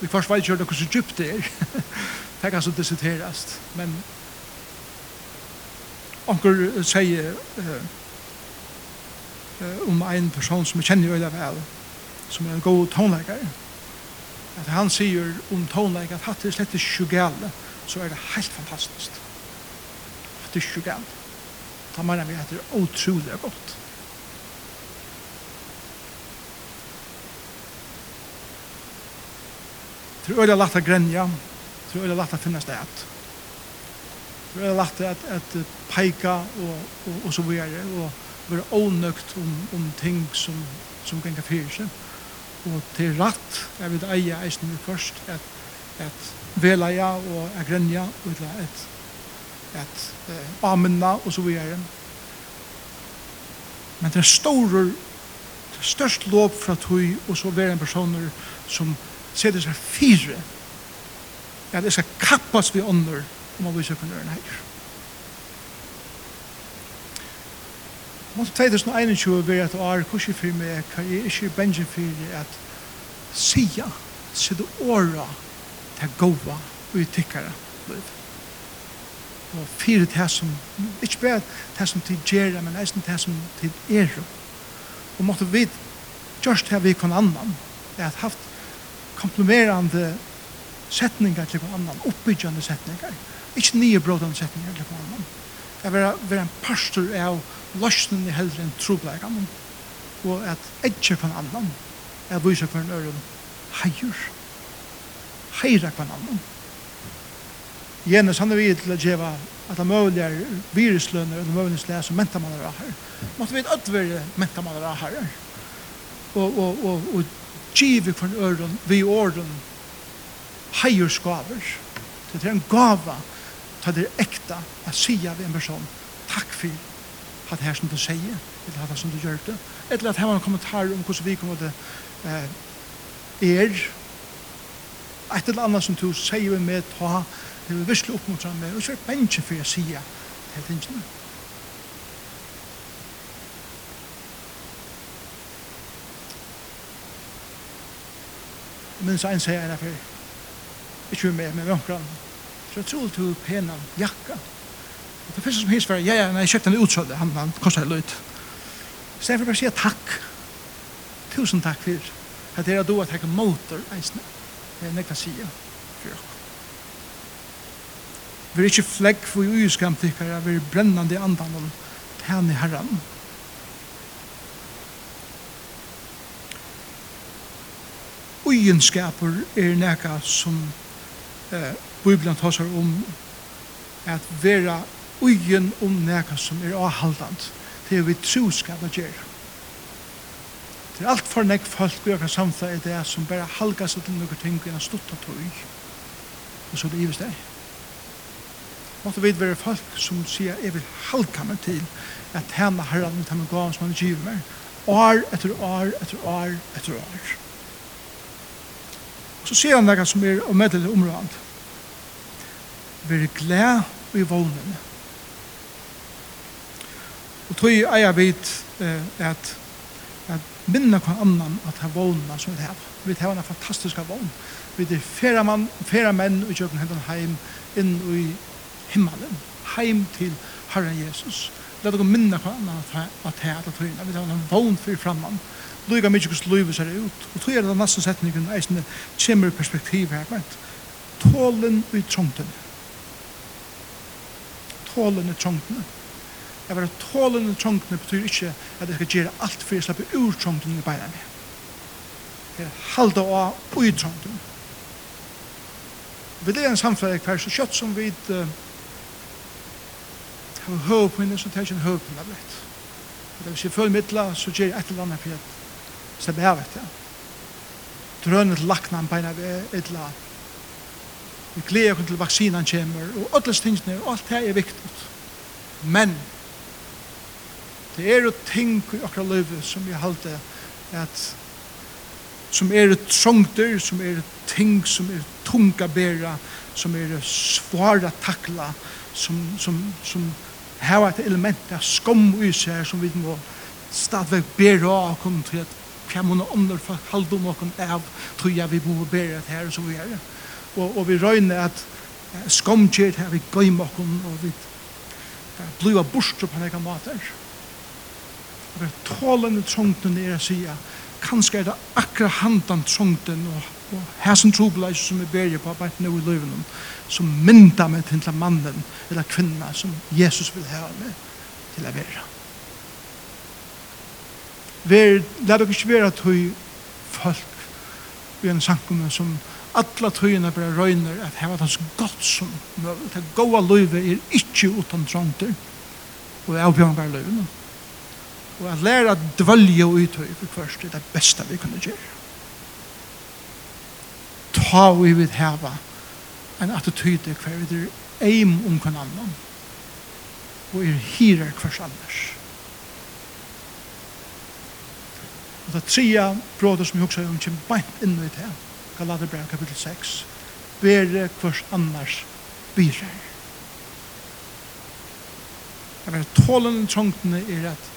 Vi først var ikke hørt hvordan så djupt det er. det kan så diskuteres. Men onker sier uh, om um en person som jeg kjenner veldig vel, som er en god tonleikar, at han sier om tonleik at hatt er slett ikke gale, så er det helt fantastisk. Hatt det er ikke gale. Da mener vi at det er utrolig godt. Det er øyla lagt å grenja. Det er øyla lagt å finne sted. Det er øyla lagt at, at peika og, og, og så videre. Og være ånøkt om, om ting som, som kan fyrir seg. Og til rett, jeg vil eie eisen vi først, at, at velaja og at grenja og et, at, at uh, amenna og så videre. Men det er store, det er størst lov fra tog og så være en personer som setter seg fire at det skal kappas vi ånder om å vise for nøren her. Måte 2021 vil jeg at år kurset for meg hva jeg ikke bensin for at sia sitte åra til gåva og uttikkere liv. Og fire til som, ikke bare til som til gjerra, men eisen til som til er. Og måtte vi, just her vi kan annan, det har haft komplimerande setningar til på annan, oppbyggjande setningar. ikkje nye brådande setningar til på annan. Det er være en pastor av løsnen i heldre enn trobleikene, og at edje på en annan, er vyser for en øren heier. Heira på en annan. Jens, han er vidt til å gjeva at han møvligar viruslønner og møvligar som mentamannar av her. Måtte vi et ødverd mentamannar av her. Og, og, og, og givet for øren, vi åren, heier skaver. Det er en gava, ta det ekta, a sia vi en person, takk for at her som du sier, eller at her som du gjør det, eller at her var en kommentar om hvordan vi kommer til eh, er, et eller annet som du sier vi med, ta, det er virkelig oppmuntra med, og så er det bensje for jeg sier, det er tingene. men så en sier en affär. Ikke med med omkran. Så jeg tog til penan, jakka. Og det første som hins var, ja, ja, nei, jeg kjøpte en utsødde, han, han kostet det løyt. Så jeg får bare si takk. Tusen takk for at dere då at takk motor, eisne. Det er nekva sida for dere. Vi er ikke flekk for uiskam tikkara, vi er brennande andan om tæni herran. ugenskaper er nekka som eh, Bibelen tåsar om at vera ugen om nekka som er avhaldant det er vi troskap at gjøre det er alt for nekk folk vi har samfunnet er det som bare halga seg til noen ting i stått av tog og så det gives det måtte vi være folk som sier jeg vil halga meg til at henne herren til meg gav som han giver meg år etter år etter år etter år så ser han noe som er om etter området. Vær glad i vågnen. Og tog er jeg vidt eh, at, at minne hver annan at ha vågnen som vi har. Vi har en fantastisk vågn. Vi er færa, mann, færa menn og kjøkken hendan heim inn i himmelen. Heim til Herren Jesus. La dere minne hver annan at ha at ha at ha at ha at ha at lukka mykje hos livet ser ut. Og tog er det nesten setningen eisne kjemmer perspektiv her, men Tålen i trångten. Tålen i trångten. Jeg var tålen i trångten betyr ikke at jeg skal gjøre alt for jeg slipper ur trångten i beina mi. Jeg halda av ui trångten. Vi er en samfunn hver så kjøtt som vi uh, har høvpinne, så tar jeg ikke en høy av lett. Det vil si, følg mittla, så gjør jeg et eller annet for Så det behøver ikke. Drønne til lakna en beina ved etla. Vi gleder oss til vaksinan kommer, og alle stingene, og alt det er viktig. Men, det er jo ting i okra løyve som vi halte at som er trångter, som er ting som er tunga bæra, som er svara takla, som, som, som har et element av skom i seg som vi må stadvek bæra og komme til at hva må noen andre for halde om åkken av, tror jeg vi må bære det her og så er. Og, og vi røyner at skomkjert her vi gøy med åkken, og vi blir borster på noen måter. Og det tålende trångten er å si kanskje er det akkurat handan trångten og, og hæsen trobeleis som vi bærer på bare nå i løven som mynda meg til mannen eller kvinna som Jesus vil ha med til å være ver, let dere ikke være tøy folk i en sankumme som alla tøyene bare røyner at heva det så godt som møvlig. Det gode løyve er ikke utan dronter og avbjørn bare løyvene. Og at lære at dvølje og uttøy for først er det beste vi kunne gjøre. Ta vi vil heva en attityde hver vi er eim om hver annan og er hirer hver annars. Og det tria brådet som vi også har kjem beint inn i det, Galaterbrev kapitel 6, bere hvers annars byrer. Jeg vet, tålende trångtene er at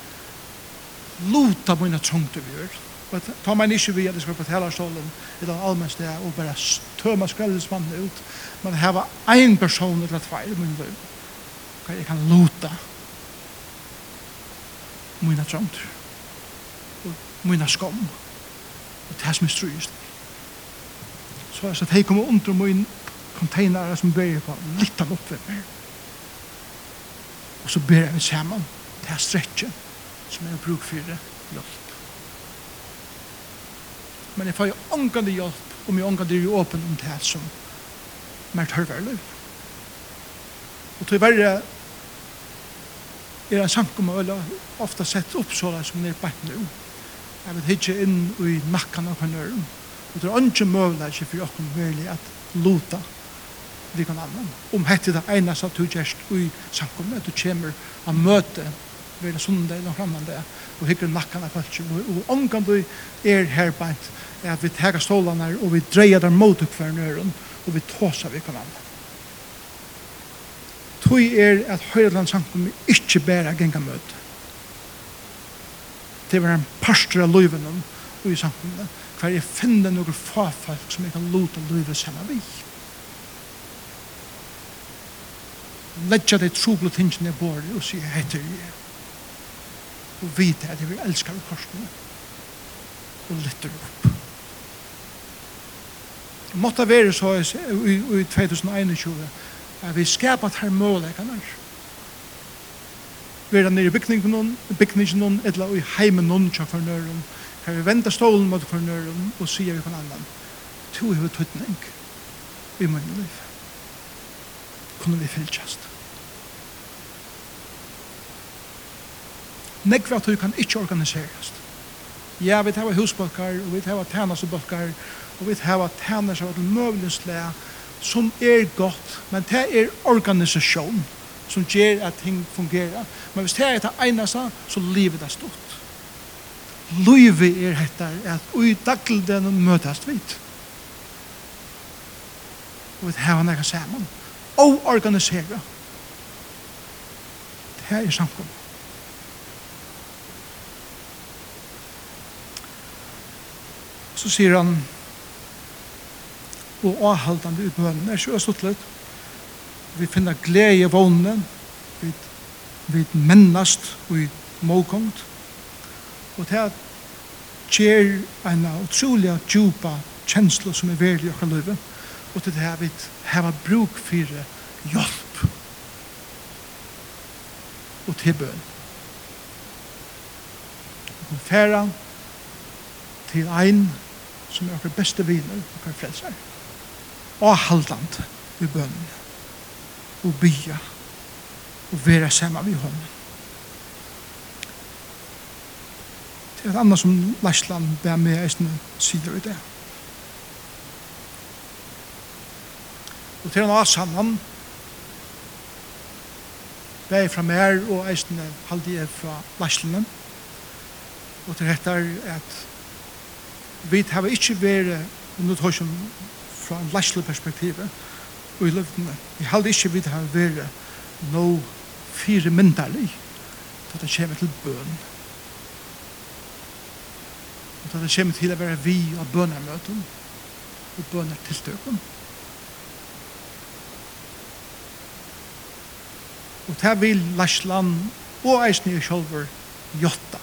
luta mine trångte vi gjør. Og ta meg ikke vi at jeg skal på talarstolen i den allmenn sted og bare tøma skveldesmannen ut. Men her var en person eller tvær i min liv. Jeg kan luta mine trångte mine skam. Og det som er strøyest så jeg det at jeg kommer under min containere som ber på litt av oppe oppvimmer og så ber jeg meg sammen det er stretchen som jeg bruk for det hjelp men jeg får jo ångande hjelp om jeg ångande er åpen om det som mer tørver løy og til verre er en sankum og ofta sett opp sådär som det er bare nu Jeg vil hitje inn i nakkan av hverandre. Og det er ikke mulig ikke for åkken mulig at luta vi kan annan. Om hette det ene som du gjerst i samkommet, at du kommer og møte ved en sundag eller noen det, og hikker nakkan av hverandre. Og omgang du er her beint, er at vi teker stålene og vi dreier der mot hver nøren, og vi tåser vi kan annan. Tøy er at Høyreland samkommet ikke bærer gengamøte til å være en parster av løyven og i samfunnet, hver jeg finner noen fafolk som jeg kan lute løyve sammen vi. Ledja det troble tingene jeg bor og sier heter jeg. Og vite at jeg vil elske av korsene og lytter opp. Måtte være så i 2021 at vi skapet her målegene her vera nere i bygningen, bygningen, eller i heimen noen tja for nøren, her vi venda stålen mot for nøren, og sier vi på en annan, to er vi tøytning i min liv. Kunne vi fylltjast. Nekve at du kan ikke organiserast. Ja, vi tar husbalkar, og vi tar tænasebalkar, og vi tar tænasebalkar, og vi tar tænasebalkar, som er godt, men det er organisasjon som gjør at ting fungerer. Men hvis det er det eneste, så livet er stort. Livet er hette at ui dagligden møtes vidt. Og vi har noe sammen. Og organisere. Det er samkommet. Så sier han, og avhaldande utmønnen, er ikke østutlet, vi finner glede i vånen, vi, vi mennast og i målkomt, og det er gjør en utrolig djupa kjensla som er verlig i okker løyve, og det er vi har bruk for hjelp og til bøn. Og færa til ein som er okker beste viner og okker frelser. Og halvdant i bønnen og bya og vera saman med honom. Det er et annet som Lashland ber med eisne sider i det. Og til han av sammen bærer fra mer og eisne halde jeg fra Læsland og til dette er at vi har ikke vært og nå tar jeg fra en læslig perspektiv i løvdene. Jeg har ikke vidt har vært no fire mynderlig da det kommer til bøn. Og da det kommer til å være vi og bønermøten og bønertilstøkken. Og det vil Lashland og eisne i sjolver jotta.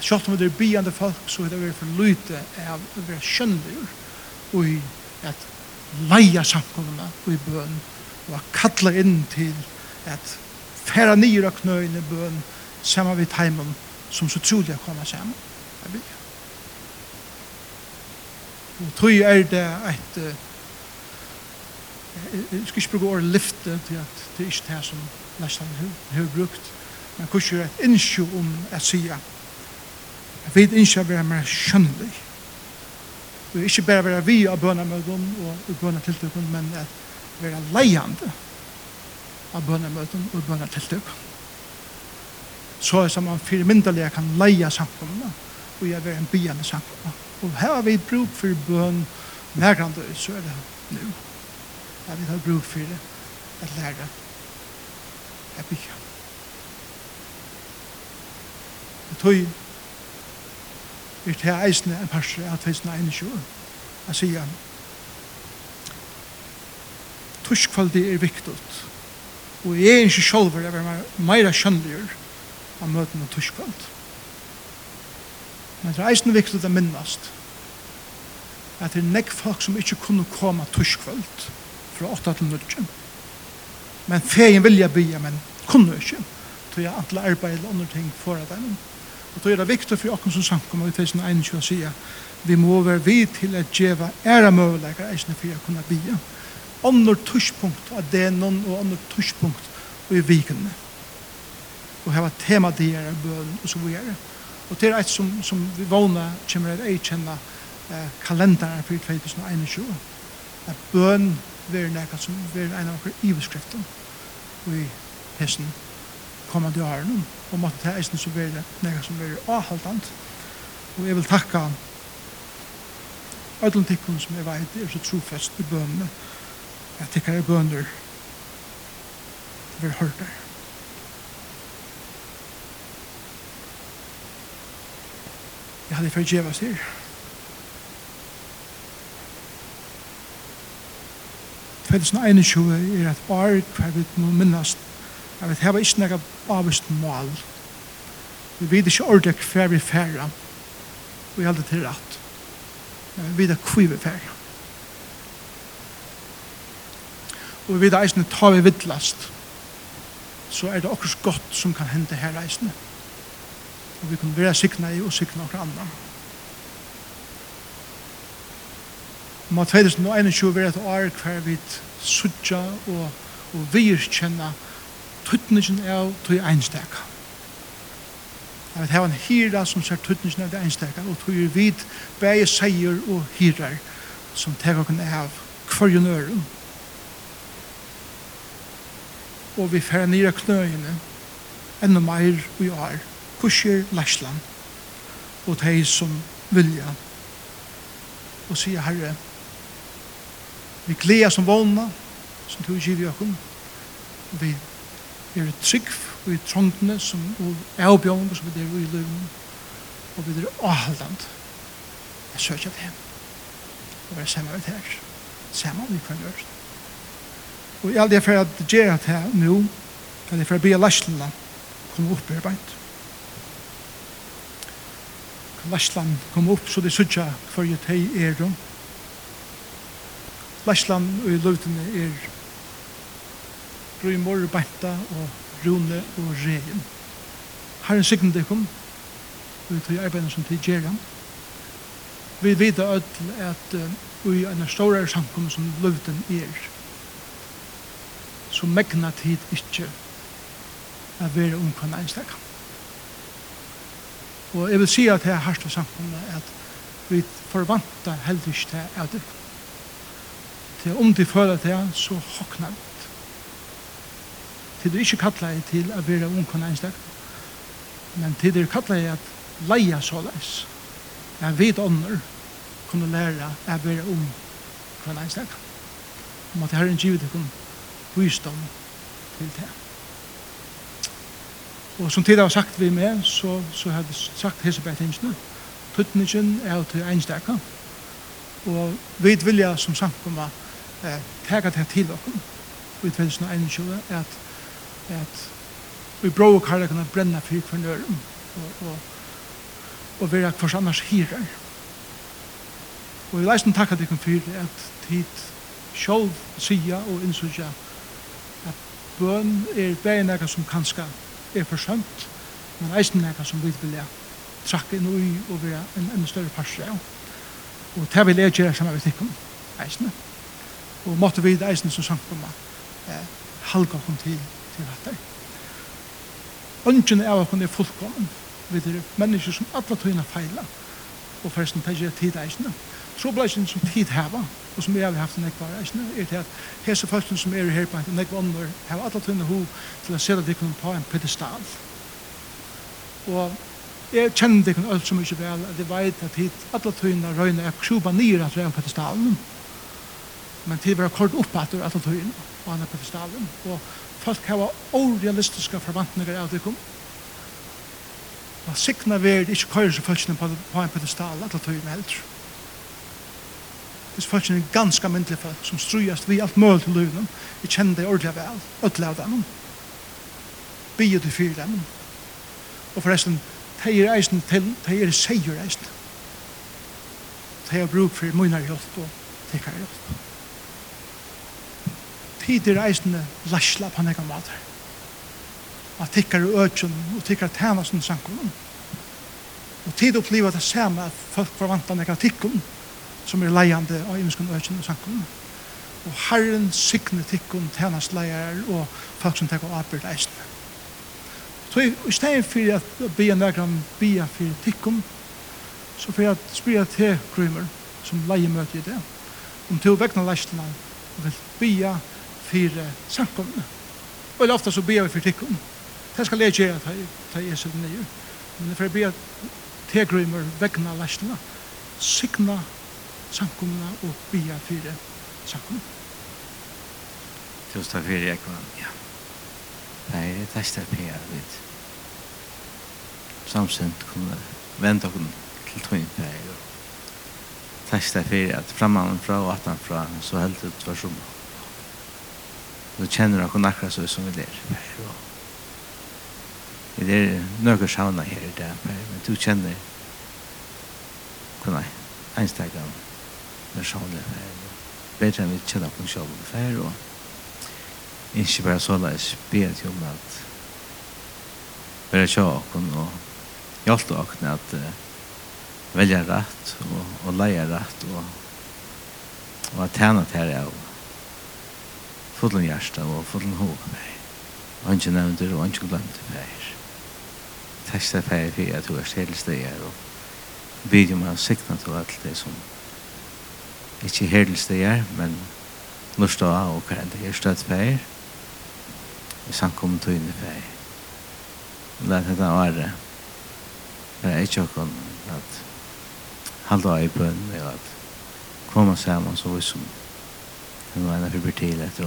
Sjolver med det byande folk så er det vært for lyte av å være skjønnelig og i at leia samkommene og i bøn og at kalla inn til at færa nyra knøyne bøn saman vid heimen som så trolig er kommet saman. Jeg vil og tog er det et jeg skal ikke bruke året lyfte til at det er ikke det som nesten har brukt men kurser et innsjø om at sier at vi ikke er mer skjønnelig og ikke bare være vi av bønamøten og bønatiltøkken, men at være leiende av bønamøten og bønatiltøkken. Så er det som man mindre kan leie samfunnet, og jeg være en bygjende samfunnet. Og her har vi bruk for bøn nærkant, så er det nå. Jeg vil ha bruk for det, at lære at bygge. Og tog er til eisene en parser av 2021. Jeg sier, tuskvaldi er viktig, Og jeg er ikke sjolver, jeg er meira kjønnligur av møten av tuskvald. Men det er eisene viktig å minnast at det er nekk folk som ikke kunne komme tuskvald fra 8 til 0. Men fegin vilja bya, men kunne ikke. Så jeg antla arbeid og andre ting for at dem. Og då er det viktig for oss som sankum og vi samkommer i 2021 å si vi må være vid til at djeva æra møvelækere eisne for å kunne bia. Ånder tushpunkt av det noen og ånder tushpunkt i vikene. Og hava tema det er bøn og så videre. Og det er et som, som vi vana kommer til å erkjenne eh, kalenderen for 2021. At bøn er nekka som er en av våre iveskriftene i hesten kommande åren og måtte ta eisen som blir nega som blir avhaldant og jeg vil takka ödlund tikkun som jeg veit er så trofest i bønene jeg tikkar i bønner vi har hørt der jeg hadde forgjevast her Fælsen 21 er et år hver vi må minnast Jeg vet, her var ikke noe avvist mål. Vi vet ikke ordet hver vi færre. Vi er til rett. Men Vi vet hver vi færre. Og vi vet eisene, tar vi vidtlast, så er det akkurat godt som kan hende her eisene. Og vi kan være sikna i og sikna akkurat andre. Må 2021 være et år hver vi sutja og, og virkjennom tøtningen av tøy einstak. Jeg vil hava en hyra som ser tøtningen av det einstak, og tøy vid bæge seier og hyrar som tek okken av kvarjen øren. Og vi færa nira knøyene enda meir vi er, kusher lærslan, og de som vilja, og sier, Herre, vi gleder som vågna, som du giver okken, vi er trygg i trondene som er avbjørn som er i løven og vi er avhaldant jeg søker av dem og er sammen med her sammen med hver nørt og jeg aldri er for at gjøre det her nå jeg er for å be lærslene komme opp i arbeid Lashlan kom opp, så det sutja for jo tei er Lashlan og i løvdene er Grimor, Benta og Rune og Regen. Her Herren sikten til kom, vi tar arbeidene som til Gjeran. Vi vet ødel at vi er en større samkommet som løvden er, så megna tid ikke er være omkvann einstakam. Og jeg vil si at det er hatt samkommet at vi forvanta heldigst til at det. Til om de føler det, så hoknar vi til du ikke kallet til å være ungkona einstak, men til du kattler deg at leia såleis, Jeg vet ånder kunne lære å være ungkona einstak. Om at Herren givet deg om visdom til det. Og som tid har sagt vi med, så, så har vi sagt Hesebeth Hinsene, tuttningen er til einstakene, og vi vilja som samkomma eh, tega det til okkur i 2021 at at vi brå og karla kan brenna fyr for nøren og, og, og vera kvars annars hirar. Og vi leisen takka dikkan fyrir at tid sjálf sia og innsutja at bøn er bæn eka som kanska er forsømt, men eisen eka som vi vilja trakka inn ui og vera en enda større parser av. Og det vil jeg gjøre saman vi tikkum eisne. Og måtte vi eisne som samkomma eh, halga okkur til til dette. Ønsken av oss er fullkommen. Vi er mennesker som alle tøyene feiler. Og forresten tar ikke tid eisene. Troblasjen som tid heva, og som jeg har haft en ekvar eisene, er til at hese folkene som er her på en ekvar ånder, heva alle tøyene ho til å se at de kunne på en pedestal. Og jeg kjenner det kun alt så mye vel, at jeg vet at hit alle tøyene røyne er kjuba nyr at det er pedestalen. Men tid var kort opp etter alle tøyene på en pedestalen. Og folk hava orealistiska forvantningar av dikum. Og sikna verð ikkje køyrir seg fölkene på, på en pedestal alla tøyene heldur. Hvis fölkene er ganska myndelig folk som strujast vi alt møl til løvnum. Vi kjenner det ordelig vel, ødelig av dem. bygge til fyrir dem. Og forresten, teir eisen til, teir seier eisen. Teir bruk for munar hjelp og tekar hjelp tider eisende lasla på nekka mater. At tikkar i øtjen og tikkar tæna som sankunnen. Og tid oppliva det samme at folk forvanta nekka tikkun som er leiande av imenskun øtjen og sankunnen. Og herren signe tikkun tænas leier og folk som tekkar avbyrd eisende. Så i stedet for at bia nekran bia for tikkun så for at spyrir til grymer som leie møte i det. Om to vekna leistina vil bia for samkomne. Og ofte så ber vi for tikkum. Det skal jeg gjøre til Jesu nye. Men for får jeg be at tegrymer vegna lastene, signa samkomne og be for samkomne. Tusen takk for Ekvann, ja. Nei, det er testet per jeg, vet. Samsent kunne vende oss til tøyen per jeg, og testet for at framman fra og atan fra, så helt ut var sommer så kjenner dere akkurat så som vi er. Det er noen sauna her i Per, men du kjenner kunne einstakene når sauna er bedre enn vi kjenner på en sjål før, og ikke bare så la be til om at bare sjå åkken og hjelpe åkken at uh, velja rett og, og leie rett og, og at tjene til det og fullen hjärsta og fullen hov meg. Anki nevndir og anki glemte fær. Teksta fær fyrir at du er helstegar og om av sikna til alt det som ikkje helstegar, men norsta av og kvar enda er støtt fær i sankum tøyne fær. Læt hetta Det er ikkje okkur at halda av i bønn og at koma saman så vi som nu är det för till ett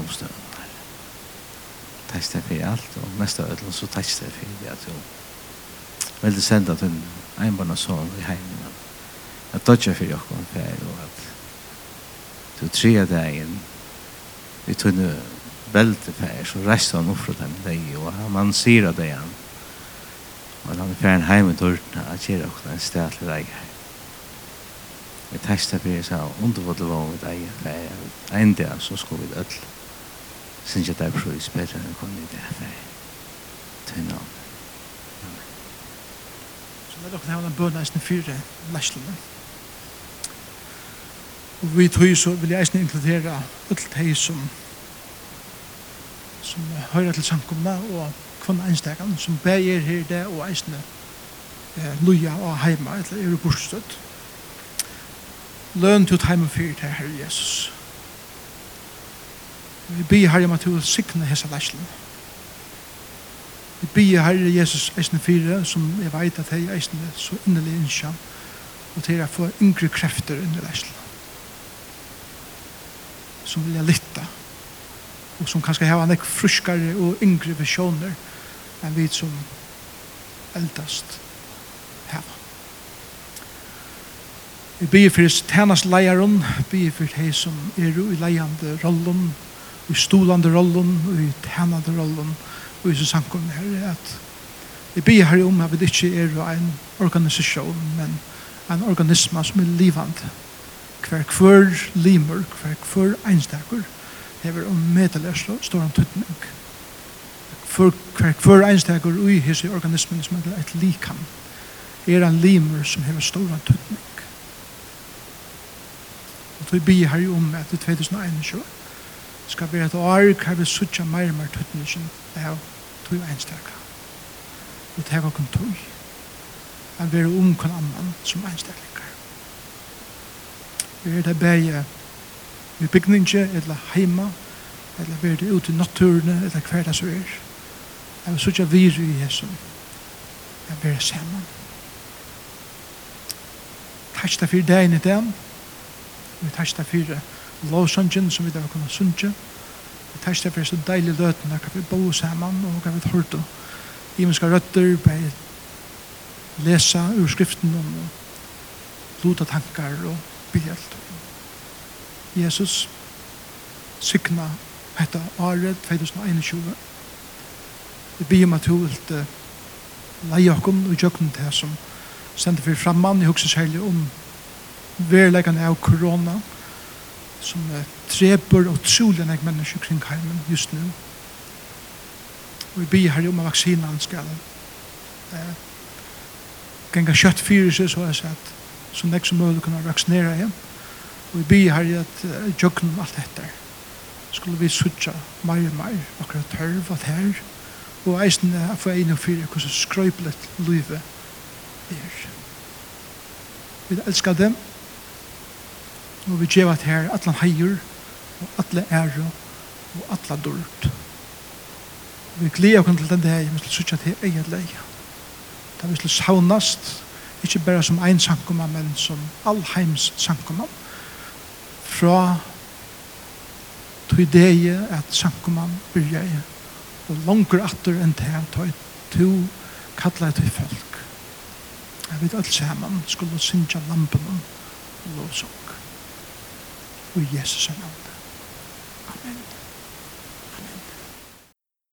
Takk deg for alt, og mest av ødelen så takk deg for det at du veldig senda til en barn og sånn i heimen. At tacka för jag kom för och att du tre dagen vi tunne bälte för så resten av offret dem deg og man ser deg han og han er färd hem i at att göra en städlig väg här vi testa fyrir så undervått var med deg for en dag så skulle vi ødel synes jeg det er prøys bedre enn å komme i det for til nå Så vil dere har en bønne eisne fire læslene og vi tog så vil jeg eisne inkludere ødel teg som som høyra til samkomna og kvann einstakan som beger her det og eisne eh, luja og heima eller er bortstøtt løn til heimen fyrir til Herre Jesus. Vi byr Herre om at du sikne hessa læslen. Vi byr Herre Jesus eisne fyrir som jeg veit at hei eisne så innelig innsja og til å få yngre krefter under læslen. Som vilja lytta og som kanskje hava nek fruskare og yngre visjoner enn vi som eldast Vi byr for tænas leieren, byr for hei som er i leiande rollen, i stolande rollen, i tænande rollen, og i så sankum her, at vi byr her om at vi ikke er en organisasjon, men en organisme som er livande. Hver hver limer, hver hver einstakur, hever om medelig stor om tøtning. Hver hver einstakur ui hese organismen som er et likam, er en limer som hever stor om tøtning Og vi blir her om at i 2021 skal være et år hva vi suttja mer mer tøtningen av tog enstaka. Og det var kun tog. Men vi er om kun annan som enstaklinger. Vi er det bare vi bygninger, eller heima, eller vi er det ute i naturene, eller hver det så er. Jeg vil suttja vir i Jesus. Jeg vil være sammen. Takk for dagen i dag. Vi tar ikke fire lovsangen som vi da kunne sunge. Vi tar ikke fire så deilig løten, der kan vi bo saman og kan vi hørte. I skal røtter, bare lesa ur skriften og luta tankar og behjelt. Jesus sykna hetta året 2021. Vi blir om at hun vil leie okkom og jøkken til som sender for framman. Jeg husker særlig om verleggene av korona, som uh, treper og trolig nek mennesker kring heimen just nu. Og vi byr her om at vaksinan skal uh, genga kjøtt fyrir seg, så jeg sett, som nek som mulig kunne vaksinere igjen. Og vi byr her i at uh, jøkken alt dette skulle vi sutja mer og mer akkurat tørv og her og eisen er for en og fire hvordan skrøyplet livet er. Vi elskar dem Og vi gjeva at her atlan heier, og atle ære, og atla dult Vi gleder oss til den dag vi skal sørge til eget leie. Da vi skal saunast ikke bare som ein sankumma, men som allheims sankumma. Fra tog deg at sankumma byrja i, og langer atter enn til han tog to kallar til folk. Jeg vet alt saman skulle synja lampen og lovsånd i Jesus' navn.